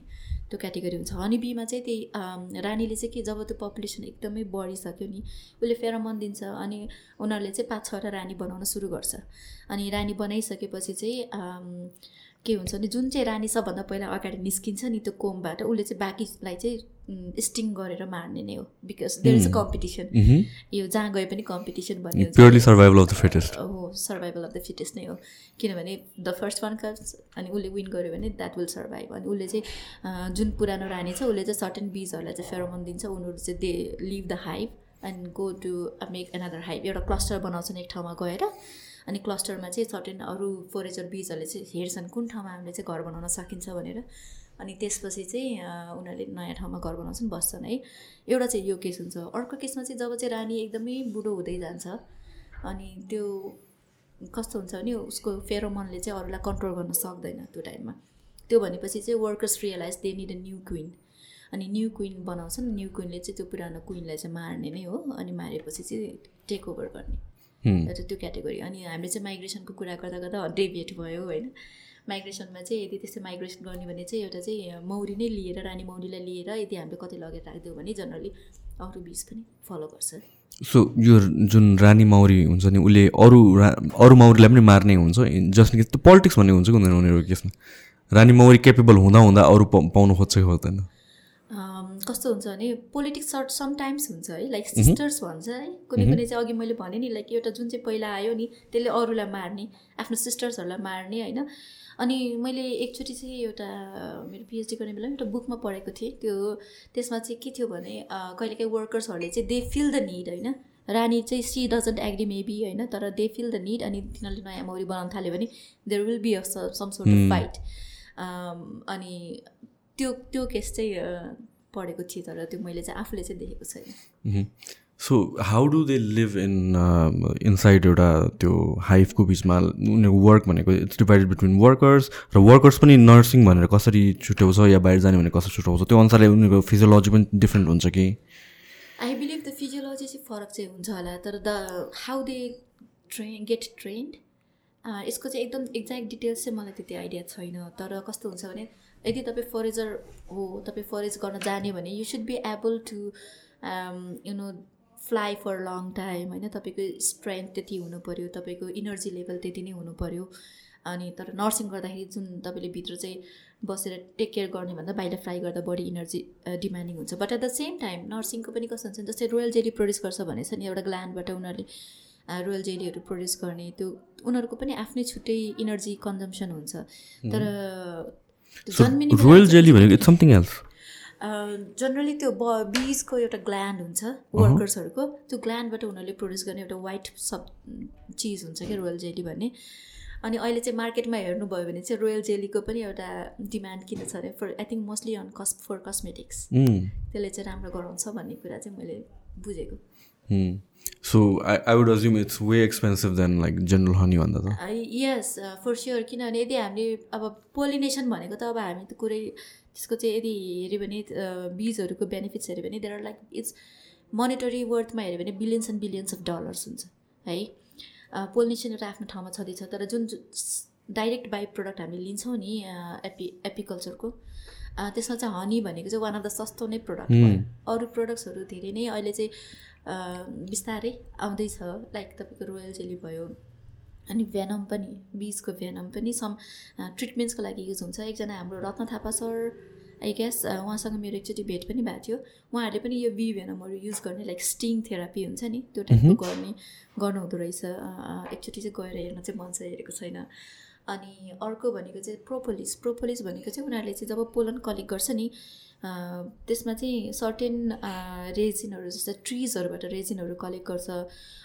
त्यो क्याटेगोरी हुन्छ। हनी बीमा चाहिँ त्यही रानीले चाहिँ के जब त्यो पपुलेसन एकदमै बढिसक्यो नि उसले फेरोमन दिन्छ अनि उनीहरूले चाहिँ पाँच छवटा रानी बनाउन सुरु गर्छ। अनि रानी बनाइसकेपछि चाहिँ के हुन्छ भने जुन चाहिँ रानी सबभन्दा पहिला अगाडि निस्किन्छ नि त्यो कोमबाट उसले चाहिँ बाँकीलाई चाहिँ स्टिङ गरेर मार्ने नै हो because there is a competition यो जहाँ गए पनि कम्पिटिसन भन्ने सर्भाइभल अफ द फिटेस्ट हो सर्भाइभल अफ द फिटेस्ट नै हो। किनभने द फर्स्ट वान कम्स अनि उसले विन गर्यो भने द्याट विल सर्भाइभ अनि उसले चाहिँ जुन पुरानो रानी छ उसले चाहिँ सर्टेन बिजहरूलाई चाहिँ फेरोमन दिन्छ उनीहरू चाहिँ they leave the hive and go to make another hive एउटा क्लस्टर बनाउँछन् एक ठाउँमा गएर। अनि क्लस्टरमा चाहिँ सर्टेन अरू फोरेजर बिजहरूले चाहिँ हेर्छन् कुन ठाउँमा हामीले चाहिँ घर बनाउन सकिन्छ भनेर। अनि त्यसपछि चाहिँ उनीहरूले नयाँ ठाउँमा घर बनाउँछन् बस्छन् है। एउटा चाहिँ यो केस हुन्छ। अर्को केसमा चाहिँ जब चाहिँ रानी एकदमै बुढो हुँदै जान्छ अनि त्यो कस्तो हुन्छ भने उसको फेरोमनले चाहिँ अरूलाई कन्ट्रोल गर्न सक्दैन त्यो टाइममा। त्यो भनेपछि चाहिँ workers realise they need a new queen. अनि न्यू क्विन बनाउँछन्। न्यू क्विनले चाहिँ त्यो पुरानो क्विनलाई चाहिँ मार्ने नै हो। अनि मारेपछि चाहिँ टेक ओभर गर्ने। एउटा त्यो क्याटेगोरी। अनि हामीले चाहिँ माइग्रेसनको कुरा गर्दा गर्दा डेभिएट भयो होइन? माइग्रेसनमा चाहिँ यदि त्यस्तो माइग्रेसन गर्ने भने चाहिँ एउटा चाहिँ मौरी नै लिएर रानी मौरीलाई लिएर यदि हामीले कतै लगेर राखिदियो भने जनरली अरू बिच पनि फलो गर्छ। सो यो जुन रानी मौरी हुन्छ नि उसले अरू अरू मौरीलाई पनि मार्ने हुन्छ। जस्ट त्यो पोलिटिक्स भन्ने हुन्छ कि हुँदैन उनीहरूको केसमा? रानी मौरी केपेबल हुँदा हुँदा अरू पाउनु खोज्छ कि खोज्दैन? कस्तो हुन्छ भने पोलिटिक्स सर्ट समटाइम्स हुन्छ है लाइक सिस्टर्स भन्छ है। कुनै कुनै चाहिँ अघि मैले भनेँ नि लाइक एउटा जुन चाहिँ पहिला आयो नि त्यसले अरूलाई मार्ने आफ्नो सिस्टर्सहरूलाई मार्ने होइन। अनि मैले एकचोटि चाहिँ एउटा मेरो पिएचडी गर्ने बेला एउटा बुकमा पढेको थिएँ। त्यो त्यसमा चाहिँ के थियो भने कहिलेकाहीँ वर्कर्सहरूले चाहिँ दे फिल द निड होइन। रानी चाहिँ सी डजन्ट एग्री मेबी होइन तर दे फिल द निड अनि तिनीहरूले नयाँ मौरी बनाउन थाल्यो भने there will be a some sort of fight अनि त्यो त्यो केस चाहिँ पढेको थिएँ तर त्यो मैले चाहिँ आफूले चाहिँ देखेको छैन। So how do they live in inside एउटा त्यो हाइफको बिचमा? उनीहरूको वर्क भनेको इट्स डिभाइडेड बिट्विन वर्कर्स र वर्कर्स पनि नर्सिङ भनेर कसरी छुट्याउँछ या बाहिर जाने भनेर कसरी छुट्याउँछ? त्यो अनुसारले उनीहरूको फिजियोलोजी पनि डिफ्रेन्ट हुन्छ कि? आई बिलिभ द फिजियोलोजी चाहिँ फरक चाहिँ हुन्छ होला तर the how they train get trained यसको चाहिँ एकदम एक्ज्याक्ट डिटेल्स चाहिँ मलाई त्यति आइडिया छैन। तर कस्तो हुन्छ भने यदि तपाईँ फरेजर हो तपाईँ फरेज गर्न जाने भने you should be able to you know fly for long time होइन? तपाईँको स्ट्रेन्थ त्यति हुनु पऱ्यो तपाईँको इनर्जी लेभल त्यति नै हुनु पऱ्यो अनि तर नर्सिङ गर्दाखेरि जुन तपाईँले भित्र चाहिँ बसेर टेक केयर गर्ने भन्दा बाहिर फ्लाइ गर्दा बढी इनर्जी डिमान्डिङ हुन्छ। But at the same time नर्सिङको पनि कस्तो हुन्छ जस्तै रोयल जेली प्रड्युस गर्छ भने छ नि एउटा ग्ल्यान्डबाट उनीहरूले रोयल जेलीहरू प्रड्युस गर्ने त्यो उनीहरूको पनि आफ्नै छुट्टै इनर्जी कन्जम्सन हुन्छ। तर रोयल जेली भनेको इट्स समथिङ एल्स जनरली त्यो ब बिजको एउटा ग्ल्यान्ड हुन्छ वर्कर्सहरूको त्यो ग्ल्यान्डबाट उनीहरूले प्रड्युस गर्ने एउटा वाइट सब चिज हुन्छ क्या रोयल जेली भन्ने. अनि अहिले चाहिँ मार्केटमा हेर्नुभयो भने चाहिँ रोयल जेलीको पनि एउटा डिमान्ड किन छ अरे? For I think mostly on cos for cosmetics त्यसले चाहिँ राम्रो गराउँछ भन्ने कुरा चाहिँ मैले बुझेको। So I I would assume it's way expensive than like general honey भन्दा त यस फर स्योर किनभने यदि हामीले अब पोलिनेसन भनेको त अब हामी त कुरै त्यसको चाहिँ यदि हेऱ्यो भने बिजहरूको बेनिफिट्स हेऱ्यो भने there are like it's monetary वर्थमा हेऱ्यो भने billions and billions of dollars हुन्छ है पोलिनेसन एउटा आफ्नो ठाउँमा छँदैछ तर जुन डाइरेक्ट बाई प्रडक्ट हामीले लिन्छौँ नि एपि एपिकल्चरको त्यसमा चाहिँ हनी भनेको चाहिँ वान अफ द सस्तो नै प्रडक्ट अरू प्रडक्ट्सहरू धेरै नै अहिले चाहिँ बिस्तारै आउँदैछ। लाइक तपाईँको रोयल जेली भयो। अनि भेनम पनि बिजको भेनम पनि सम ट्रिटमेन्ट्सको लागि युज हुन्छ। एकजना हाम्रो Ratna Thapa sir I guess उहाँसँग मेरो एकचोटि भेट पनि भएको थियो। उहाँहरूले पनि यो बी भेनमहरू युज गर्ने लाइक स्टिङ थेरापी हुन्छ नि त्यो टाइपको गर्ने गर्नुहुँदो रहेछ। एकचोटि चाहिँ गएर हेर्न चाहिँ मन चाहिँ हेरेको छैन। अनि अर्को भनेको चाहिँ प्रोपोलिस प्रोपोलिस भनेको चाहिँ उनीहरूले चाहिँ जब पोलन कलेक्ट गर्छ नि त्यसमा चाहिँ सर्टेन रेजिनहरू जस्तै ट्रिजहरूबाट रेजिनहरू कलेक्ट गर्छ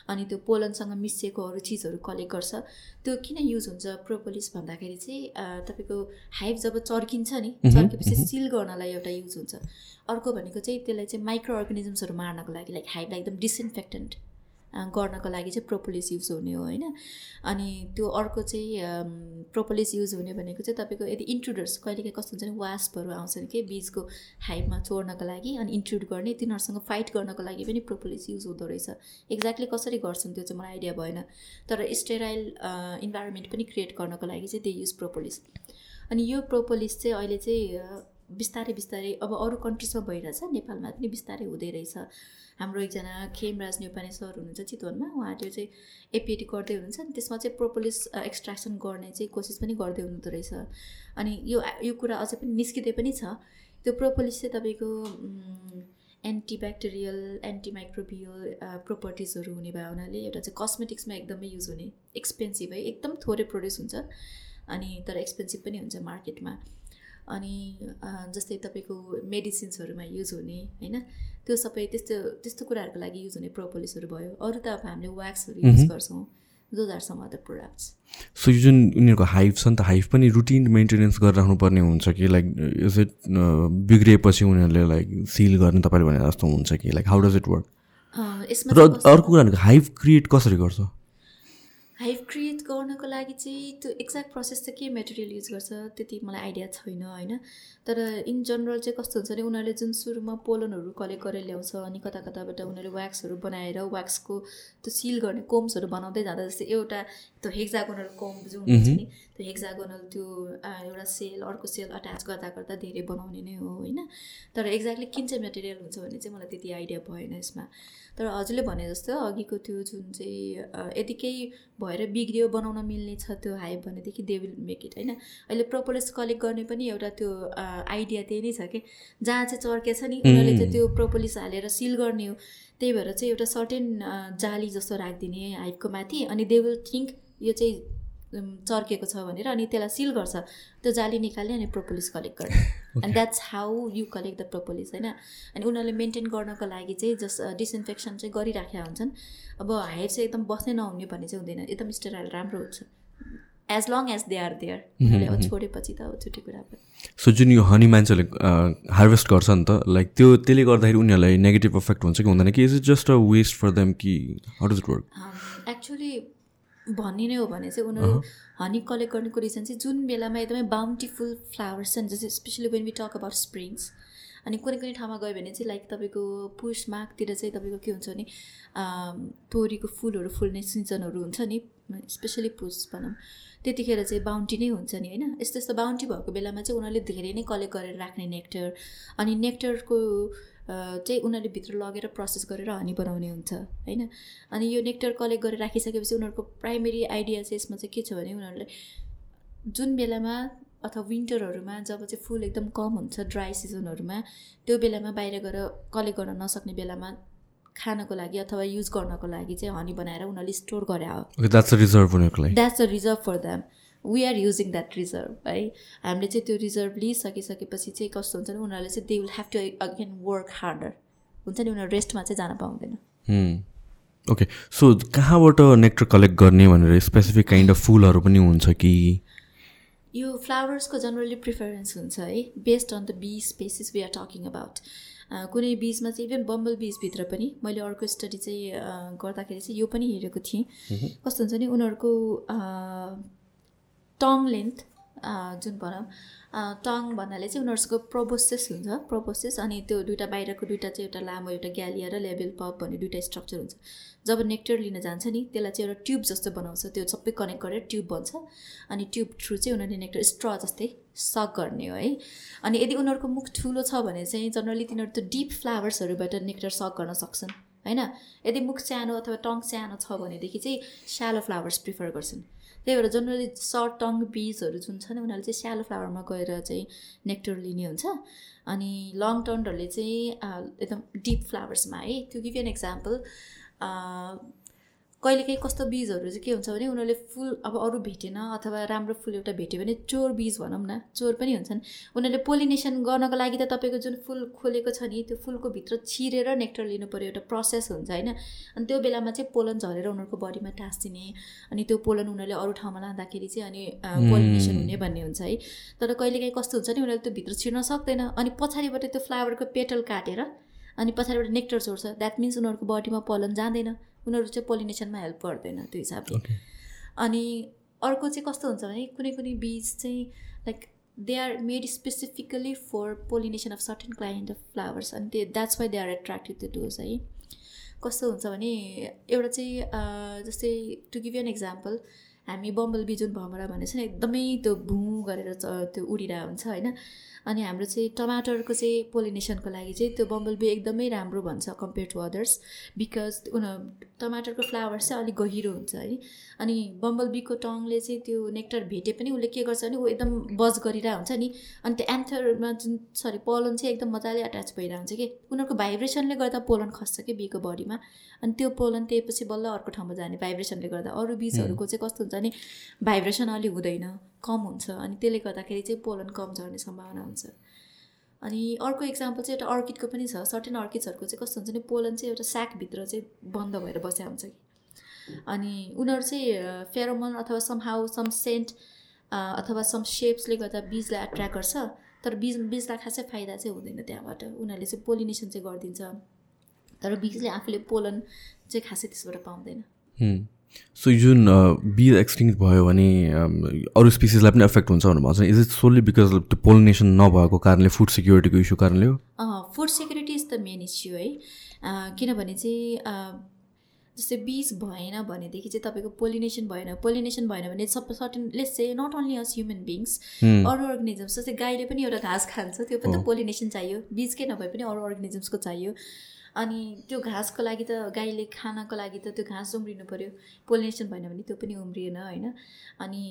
अनि त्यो पोलनसँग मिसिएको अरू चिजहरू कलेक्ट गर्छ। त्यो किन युज हुन्छ प्रोपोलिस भन्दाखेरि चाहिँ तपाईँको हाइभ जब चर्किन्छ नि चर्केपछि सिल गर्नलाई एउटा युज हुन्छ। अर्को भनेको चाहिँ त्यसलाई चाहिँ माइक्रो अर्गानिजम्सहरू मार्नको लागि लाइक हाइभलाई एकदम डिसइन्फेक्टेन्ट गर्नको लागि चाहिँ प्रोपोलिस युज हुने हो होइन? अनि त्यो अर्को चाहिँ प्रोपोलिस युज हुने भनेको चाहिँ तपाईँको यदि इन्ट्रुडर्स कहिलेकाहीँ कस्तो हुन्छ भने वास्पहरू आउँछन् कि बिचको हाइपमा छोड्नको लागि अनि इन्ट्रुड गर्ने तिनीहरूसँग फाइट गर्नको लागि पनि प्रोपोलिस युज हुँदो रहेछ। एक्ज्याक्टली कसरी गर्छन् त्यो चाहिँ मलाई आइडिया भएन। तर स्टेराइल इन्भाइरोमेन्ट पनि क्रिएट गर्नको लागि चाहिँ दे युज प्रोपोलिस अनि यो प्रोपोलिस चाहिँ अहिले चाहिँ बिस्तारै बिस्तारै अब अरू कन्ट्रिजमा भइरहेछ नेपालमा पनि बिस्तारै हुँदै रहेछ। हाम्रो एकजना खेमराज नेपाली सर हुनुहुन्छ चितवनमा उहाँले चाहिँ एपिएटी गर्दै हुनुहुन्छ अनि त्यसमा चाहिँ प्रोपोलिस एक्सट्राक्सन गर्ने चाहिँ कोसिस पनि गर्दै हुनुहुँदो रहेछ। अनि यो यो कुरा अझै पनि निस्किँदै पनि छ। त्यो प्रोपोलिस चाहिँ तपाईँको एन्टिब्याक्टेरियल एन्टिमाइक्रोबियल प्रोपर्टिजहरू हुने भए हुनाले एउटा चाहिँ कस्मेटिक्समा एकदमै युज हुने एक्सपेन्सिभ है एकदम थोरै प्रड्युस हुन्छ। अनि तर एक्सपेन्सिभ पनि हुन्छ मार्केटमा अनि जस्तै तपाईँको मेडिसिन्सहरूमा युज हुने होइन? त्यो सबै त्यस्तो त्यस्तो कुराहरूको लागि युज हुने प्रोपोलिसहरू भयो। अरू त अब हामीले वाक्सहरू युज गर्छौँ। Those are some other products so यो जुन उनीहरूको हाइभ छ नि त हाइभ पनि रुटिन मेन्टेनेन्स गरिराख्नु पर्ने हुन्छ कि? लाइक इज इट बिग्रिएपछि उनीहरूले लाइक सिल गर्ने तपाईँले भने जस्तो हुन्छ कि? Like how does it work र अर्को कुरा हाइभ क्रिएट कसरी गर्छ? हाइभ क्रिएट गर्नको लागि चाहिँ त्यो एक्ज्याक्ट प्रोसेस चाहिँ के मेटेरियल युज गर्छ त्यति मलाई आइडिया छैन होइन? तर इन जनरल चाहिँ कस्तो हुन्छ भने उनीहरूले जुन सुरुमा पोलनहरू कलेक्ट गरेर ल्याउँछ अनि कता कताबाट उनीहरूले व्याक्सहरू बनाएर व्याक्सको त्यो सिल गर्ने कोम्सहरू बनाउँदै जाँदा जस्तै एउटा त्यो हेक्जागोनल कोम जुन हुन्छ नि त्यो हेक्जागोनल त्यो एउटा सेल अर्को सेल अट्याच गर्दा गर्दा धेरै बनाउने नै हो होइन? तर एक्ज्याक्टली किन चाहिँ मेटेरियल हुन्छ भने चाहिँ मलाई त्यति आइडिया भएन यसमा। तर हजुरले भने जस्तो अघिको त्यो जुन चाहिँ यदि केही भएर बिग्रियो बनाउन मिल्ने छ त्यो हाइप भनेदेखि दे विल मेक इट होइन? अहिले प्रोपोलिस कलेक्ट गर्ने पनि एउटा त्यो आइडिया त्यही नै छ कि? जहाँ चाहिँ चर्केछ नि उनीहरूले चाहिँ त्यो प्रोपोलिस हालेर सिल गर्ने हो। त्यही भएर चाहिँ एउटा सर्टेन जाली जस्तो राखिदिने हाइपको माथि अनि दे विल थिङ्क यो चाहिँ चर्केको छ भनेर अनि त्यसलाई सिल गर्छ। त्यो जाली निकाल्ने अनि प्रोपोलिस कलेक्ट गर्ने। And that's how you collect the propolis होइन? अनि उनीहरूले मेन्टेन गर्नको लागि चाहिँ जस डिसइन्फेक्सन चाहिँ गरिराखेका हुन्छन्। अब हाइट चाहिँ एकदम बस्नै नहुने भन्ने चाहिँ हुँदैन। एकदम स्टेराइल राम्रो हुन्छ। As long as they are there छोडेपछि त छुट्टै कुरा सो जुन यो हनी मान्छेले हार्भेस्ट गर्छ नि त लाइक त्यो त्यसले गर्दाखेरि उनीहरूलाई नेगेटिभ इफेक्ट हुन्छ कि हुँदैन? कि is it just a waste for them कि how does it work actually भन्ने नै हो भने चाहिँ उनीहरू हनी कलेक्ट गर्नुको रिजन चाहिँ जुन बेलामा एकदमै बााउन्टिफुल फ्लावर्स छन् जस्तै especially when we talk about springs अनि कुनै कुनै ठाउँमा गयो भने चाहिँ लाइक तपाईँको पुष माघतिर चाहिँ तपाईँको के हुन्छ भने तोरीको फुलहरू फुल्ने सिजनहरू हुन्छ नि स्पेसली पुष भनौँ त्यतिखेर चाहिँ बााउन्टी नै हुन्छ नि होइन? यस्तो यस्तो बााउन्टी भएको बेलामा चाहिँ उनीहरूले धेरै नै कलेक्ट गरेर राख्ने नेक्टर अनि नेक्टरको चाहिँ उनीहरूले भित्र लगेर प्रोसेस गरेर हनी बनाउने हुन्छ होइन? अनि यो नेक्टर कलेक्ट गरेर राखिसकेपछि उनीहरूको प्राइमेरी आइडिया चाहिँ यसमा चाहिँ के छ भने उनीहरूले जुन बेलामा अथवा विन्टरहरूमा जब चाहिँ फुल एकदम कम हुन्छ ड्राई सिजनहरूमा त्यो बेलामा बाहिर गएर कलेक्ट गर्न नसक्ने बेलामा खानको लागि अथवा युज गर्नको लागि चाहिँ हनी बनाएर उनीहरूले स्टोर गरे हो। That's a reserve for them we are using that reserve है हामीले चाहिँ त्यो रिजर्भ लिइसकिसकेपछि चाहिँ कस्तो हुन्छ भने उनीहरूले चाहिँ they will have to again work harder हुन्छ नि? उनीहरू रेस्टमा चाहिँ जान पाउँदैन। ओके सो कहाँबाट नेक्टर कलेक्ट गर्ने भनेर स्पेसिफिक काइन्ड अफ फुलहरू पनि हुन्छ कि? यो फ्लावर्सको जनरली प्रिफरेन्स हुन्छ है based on the bee species we are talking about कुनै बिचमा चाहिँ इभन बम्बल बिचभित्र पनि मैले अर्को स्टडी चाहिँ गर्दाखेरि चाहिँ यो पनि हेरेको थिएँ। कस्तो हुन्छ नि उनीहरूको टङ लेन्थ जुन भनौँ टङ भन्नाले चाहिँ उनीहरूसँग प्रोबोसेस हुन्छ प्रोबोसेस अनि त्यो दुइटा बाहिरको दुइटा चाहिँ एउटा लामो एउटा ग्यालिया र लेभल पप भन्ने दुइटा स्ट्रक्चर हुन्छ। जब नेक्टर लिन जान्छ नि त्यसलाई चाहिँ एउटा ट्युब जस्तो बनाउँछ त्यो सबै कनेक्ट गरेर ट्युब बन्छ अनि ट्युब थ्रु चाहिँ उनीहरूले नेक्टर स्ट्र जस्तै सक गर्ने हो है। अनि यदि उनीहरूको मुख ठुलो छ भने चाहिँ जनरली तिनीहरू त्यो डिप फ्लावर्सहरूबाट नेक्टर सक गर्न सक्छन्। होइन? यदि मुख सानो अथवा टङ सानो छ भनेदेखि चाहिँ सालो फ्लावर्स प्रिफर गर्छन्। त्यही भएर जनरली सर्ट टङ बिजहरू जुन छ नि उनीहरूले चाहिँ स्यालो फ्लावरमा गएर चाहिँ नेक्टर लिने हुन्छ। अनि लङ टर्नहरूले चाहिँ एकदम डिप फ्लावर्समा है। त्यो गिभ एन एक्जाम्पल कहिलेकाहीँ कस्तो बिजहरू चाहिँ के हुन्छ भने उनीहरूले फुल अब अरू भेटेन अथवा राम्रो फुल एउटा भेट्यो भने चोर बिज भनौँ न चोर पनि हुन्छन्। उनीहरूले पोलिनेसन गर्नको लागि त तपाईँको जुन फुल खोलेको छ नि त्यो फुलको भित्र छिरेर नेक्टर लिनु पऱ्यो एउटा प्रोसेस हुन्छ होइन? अनि त्यो बेलामा चाहिँ पोलन झरेर उनीहरूको बडीमा टाँसिने अनि त्यो पोलन उनीहरूले अरू ठाउँमा लाँदाखेरि चाहिँ अनि पोलिनेसन हुने भन्ने हुन्छ है? तर कहिलेकाहीँ कस्तो हुन्छ नि उनीहरूले त्यो भित्र छिर्न सक्दैन अनि पछाडिबाट त्यो फ्लावरको पेटल काटेर अनि पछाडिबाट नेक्टर छोड्छ द्याट मिन्स उनीहरूको बडीमा पलन जाँदैन। उनीहरू चाहिँ पोलिनेसनमा हेल्प गर्दैन त्यो हिसाबले। अनि अर्को चाहिँ कस्तो हुन्छ भने कुनै कुनै बिज चाहिँ like they are made specifically for pollination of certain kind of flowers अनि त्यो that's why they are attracted त्यो डोज है। कस्तो हुन्छ भने एउटा चाहिँ जस्तै टु गिभ एन एक्जाम्पल हामी बम्बल बिजुन भमरा भने चाहिँ एकदमै त्यो भुँ गरेर त्यो उडिरहेको हुन्छ होइन। अनि हाम्रो चाहिँ टमाटरको चाहिँ पोलिनेसनको लागि चाहिँ त्यो बम्बल बी एकदमै राम्रो भन्छ कम्पेयर टु अदर्स बिकज उन टमाटरको फ्लावर्स चाहिँ अलिक गहिरो हुन्छ है। अनि बम्बल बीको टङले चाहिँ त्यो नेक्टर भेटे पनि उसले के गर्छ भने ऊ एकदम बज गरिरहेको हुन्छ नि। अनि त्यो एन्थरमा जुन सरी पोलन चाहिँ एकदम मजाले अट्याच भइरहेको हुन्छ कि। उनीहरूको भाइब्रेसनले गर्दा पोलन खस्छ कि बीको बडीमा अनि त्यो पोलन त्यसपछि बल्ल अर्को ठाउँमा जाने भाइब्रेसनले गर्दा। अरू बिजहरूको चाहिँ कस्तो हुन्छ भने भाइब्रेसन अलि हुँदैन। कम हुन्छ अनि त्यसले गर्दाखेरि चाहिँ पोलन कम झर्ने सम्भावना हुन्छ। अनि अर्को इक्जाम्पल चाहिँ एउटा अर्किडको पनि छ सर्टेन अर्किड्सहरूको चाहिँ कस्तो हुन्छ भने पोलन चाहिँ एउटा स्याकभित्र चाहिँ बन्द भएर बस्या हुन्छ कि। अनि उनीहरू चाहिँ फेरोमोन अथवा सम हाउ सम सेन्ट अथवा सम सेप्सले गर्दा बिजलाई एट्र्याक्ट गर्छ तर बिज बिजलाई खासै फाइदा चाहिँ हुँदैन त्यहाँबाट। उनीहरूले चाहिँ पोलिनेसन चाहिँ गरिदिन्छ तर बिजले आफूले पोलन चाहिँ खासै त्यसबाट पाउँदैन। सो जुन बी एक्सटिङ भयो भने अरू स्पिसिसलाई पनि एफेक्ट हुन्छ भनेर भन्छ इज इट सोल्ली बिकज त्यो पोलिनेसन नभएको कारणले फुड सिक्युरिटीको इस्यु कारणले हो? Food security is the main issue है। किनभने चाहिँ जस्तै बिज भएन भनेदेखि चाहिँ तपाईँको पोलिनेसन भएन। पोलिनेसन भएन भने सब सर्टेन लेस चाहिँ not only us human beings अरू अर्गनिजम्स जस्तै गाईले पनि एउटा घाँस खान्छ त्यो पनि त पोलिनेसन चाहियो। बिजकै नभए पनि अरू अर्गनिजम्सको चाहियो। अनि त्यो घाँसको लागि त गाईले खानको लागि त त्यो घाँस उम्रिनु पऱ्यो पोलिनेसन भएन भने त्यो पनि उम्रिएन होइन? अनि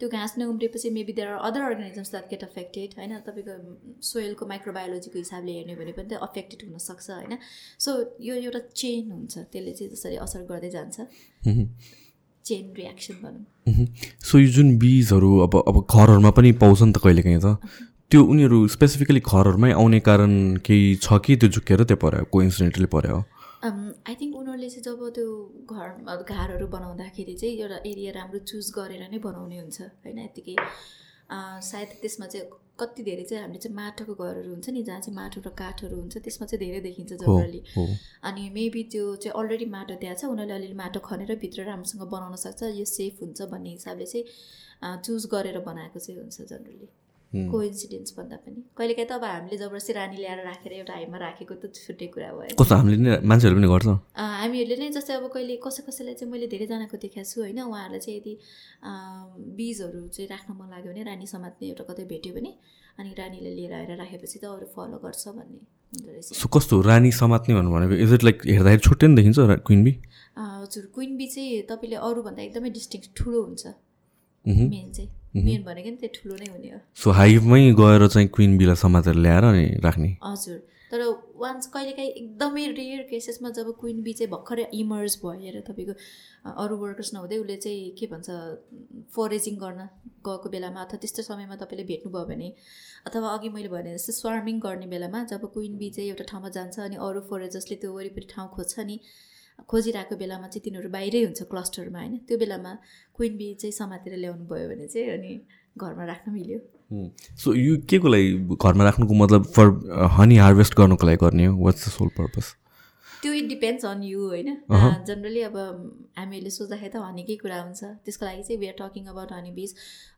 त्यो घाँस नै उम्रिएपछि maybe there are other organisms that get affected होइन? तपाईँको सोइलको माइक्रोबायोलोजीको हिसाबले हेर्ने भने पनि त अफेक्टेड हुनसक्छ होइन? सो यो एउटा चेन हुन्छ त्यसले चाहिँ जसरी असर गर्दै जान्छ। चेन रियाक्सन भनौँ। सो यो जुन बिजहरू अब अब घरहरूमा पनि पाउँछ नि त कहिलेकाहीँ त? त्यो उनीहरू स्पेसिफिकली घरहरूमै आउने कारण केही छ कि त्यो झुकेर त्यो पऱ्यो को इन्सिडेन्टली पऱ्यो आई थिङ्क उनीहरूले चाहिँ जब त्यो घर घरहरू बनाउँदाखेरि चाहिँ एउटा एरिया राम्रो चुज गरेर नै बनाउने हुन्छ होइन? यत्तिकै सायद त्यसमा चाहिँ कति धेरै चाहिँ हामीले चाहिँ माटोको घरहरू हुन्छ नि जहाँ चाहिँ माटो र काठहरू हुन्छ त्यसमा चाहिँ धेरै देखिन्छ जनरली अनि मेबी त्यो चाहिँ अलरेडी माटो त्यहाँ छ उनीहरूले अलिअलि माटो खनेर भित्र राम्रोसँग बनाउन सक्छ यो सेफ हुन्छ भन्ने हिसाबले चाहिँ चुज गरेर बनाएको चाहिँ हुन्छ जनरली कोइन्सिडेन्स भन्दा पनि। कहिलेकाहीँ त अब हामीले जबरजस्ती रानी ल्याएर राखेर एउटा हाइमा राखेको त छुट्टै कुरा भयो कस्तो हामीले नै मान्छेहरू पनि गर्छ। हामीहरूले नै जस्तै अब कहिले कसै कसैलाई चाहिँ मैले धेरैजनाको देखाएको छु होइन उहाँहरूलाई चाहिँ यदि बिजहरू चाहिँ राख्न मन लाग्यो भने रानी समात्ने एउटा कतै भेट्यो भने अनि रानीले लिएर आएर राखेपछि त अरू फलो गर्छ भन्ने हुँदो रहेछ। सो कस्तो रानी समात्ने भन्नु भनेको इज इट लाइक हेर्दाखेरि छुट्टै नै देखिन्छ क्विन बी हजुर क्विन बी चाहिँ तपाईँले अरूभन्दा एकदमै डिस्टिङ ठुलो हुन्छ। मेन चाहिँ मेन भनेको नि त्यो ठुलो नै हुने हो। सो हाइभमै गएर चाहिँ क्विन बिला समातेर ल्याएर अनि राख्ने। हजुर। तर वान्स कहिलेकाहीँ एकदमै रेयर केसेसमा जब क्विन बी चाहिँ भर्खरै इमर्ज भएर तपाईँको अरू वर्कर्स नहुँदै उसले चाहिँ के भन्छ फरेजिङ गर्न गएको बेलामा अथवा त्यस्तो समयमा तपाईँले भेट्नुभयो भने अथवा अघि मैले भने जस्तो स्वार्मिङ गर्ने बेलामा जब क्विन बी चाहिँ एउटा ठाउँमा जान्छ अनि अरू फरेजर्सले त्यो वरिपरि ठाउँ खोज्छ नि खोजिरहेको बेलामा चाहिँ तिनीहरू बाहिरै हुन्छ क्लस्टरमा होइन। त्यो बेलामा क्विन बी चाहिँ समातेर ल्याउनु भयो भने चाहिँ अनि घरमा राख्न मिल्यो। सो यो के को लागि घरमा राख्नुको मतलब फर हनी हार्भेस्ट गर्नुको लागि गर्ने हो? वाट्स द सोल पर्पज त्यो इट डिपेन्ड्स अन यु होइन? जनरली अब हामीहरूले सोच्दाखेरि त हनीकै कुरा हुन्छ। त्यसको लागि चाहिँ we are talking about honey bees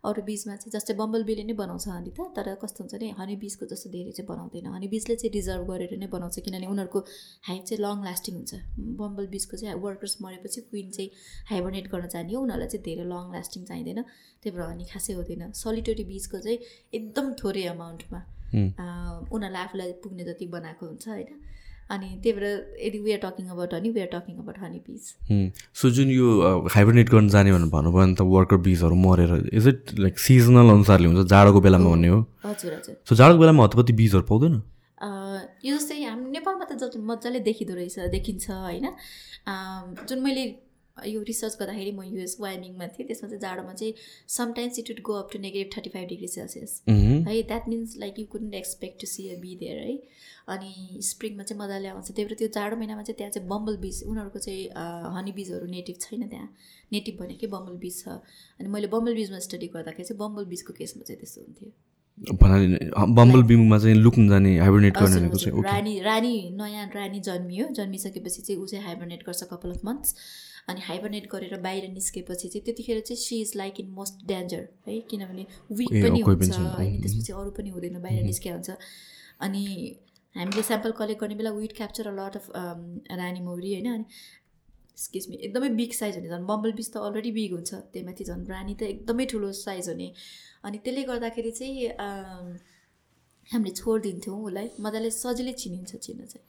अरू बिजमा चाहिँ जस्तै बम्बल बीले नै बनाउँछ हनी त तर कस्तो हुन्छ भने हनी बिजको जस्तो धेरै चाहिँ बनाउँदैन। हनी बिजले चाहिँ रिजर्भ गरेर नै बनाउँछ किनभने उनीहरूको हाइट चाहिँ लङ लास्टिङ हुन्छ। बम्बल बिजको चाहिँ वर्कर्स मरेपछि क्विन चाहिँ हाइबरनेट गर्न जाने हो। उनीहरूलाई चाहिँ धेरै लङ लास्टिङ चाहिँदैन। त्यही भएर हनी खासै हुँदैन। सलिटरी बिजको चाहिँ एकदम थोरै अमाउन्टमा उनीहरूलाई आफूलाई पुग्ने जति बनाएको हुन्छ होइन? अनि त्यही भएर यदि we are talking about honey we are talking about honey bees so जुन यो हाइब्रेनेट गर्न जाने भनेर भन्नुभयो भने त वर्कर बिजहरू मरेर इज इट लाइक सिजनल अनुसारले हुन्छ? जाडोको बेलामा भन्ने हो। हजुर हजुर। सो जाडोको बेलामा हतपत्ती बिजहरू पाउँदैन? यो जस्तै हामी नेपालमा त जति मजाले देखिँदो रहेछ देखिन्छ होइन। जुन मैले यो रिसर्च गर्दाखेरि म युएस वाइमिङमा थिएँ। त्यसमा चाहिँ जाडोमा चाहिँ sometimes it would go up to negative thirty five degree Celsius है that means like you couldn't expect to see a bee there है। अनि स्प्रिङमा चाहिँ मजाले आउँछ। त्यही भएर त्यो जाडो महिनामा चाहिँ त्यहाँ चाहिँ बम्बल बिज उनीहरूको चाहिँ हनी बिजहरू नेटिभ छैन त्यहाँ। नेटिभ भनेकै बम्बल बिज छ। अनि मैले बम्बल बिजमा स्टडी गर्दाखेरि चाहिँ बम्बल बिजको केसमा चाहिँ त्यस्तो हुन्थ्यो। बम्बल बिममा चाहिँ लुक्न जाने हाइब्रेनेट गर्ने रानी रानी नयाँ रानी जन्मियो। जन्मिसकेपछि चाहिँ ऊ चाहिँ हाइब्रेनेट गर्छ कपाल अफ मन्थ्स अनि हाइब्रेनेट गरेर बाहिर निस्केपछि चाहिँ त्यतिखेर चाहिँ she is like in most danger है? किनभने विक पनि हुन्छ। होइन त्यसपछि अरू पनि हुँदैन बाहिर निस्किया हुन्छ। अनि हामीले स्याम्पल कलेक्ट गर्ने बेला we'd capture a lot of रानी मौरी होइन? अनि मी एकदमै बिग साइज हुने झन् बम्बल बिच त अलरेडी बिग हुन्छ त्यही माथि झन् रानी त एकदमै ठुलो साइज हुने। अनि त्यसले गर्दाखेरि चाहिँ अम, हामीले छोडिदिन्थ्यौँ उसलाई मजाले सजिलै चिनिन्छ चिन्न चाहिँ।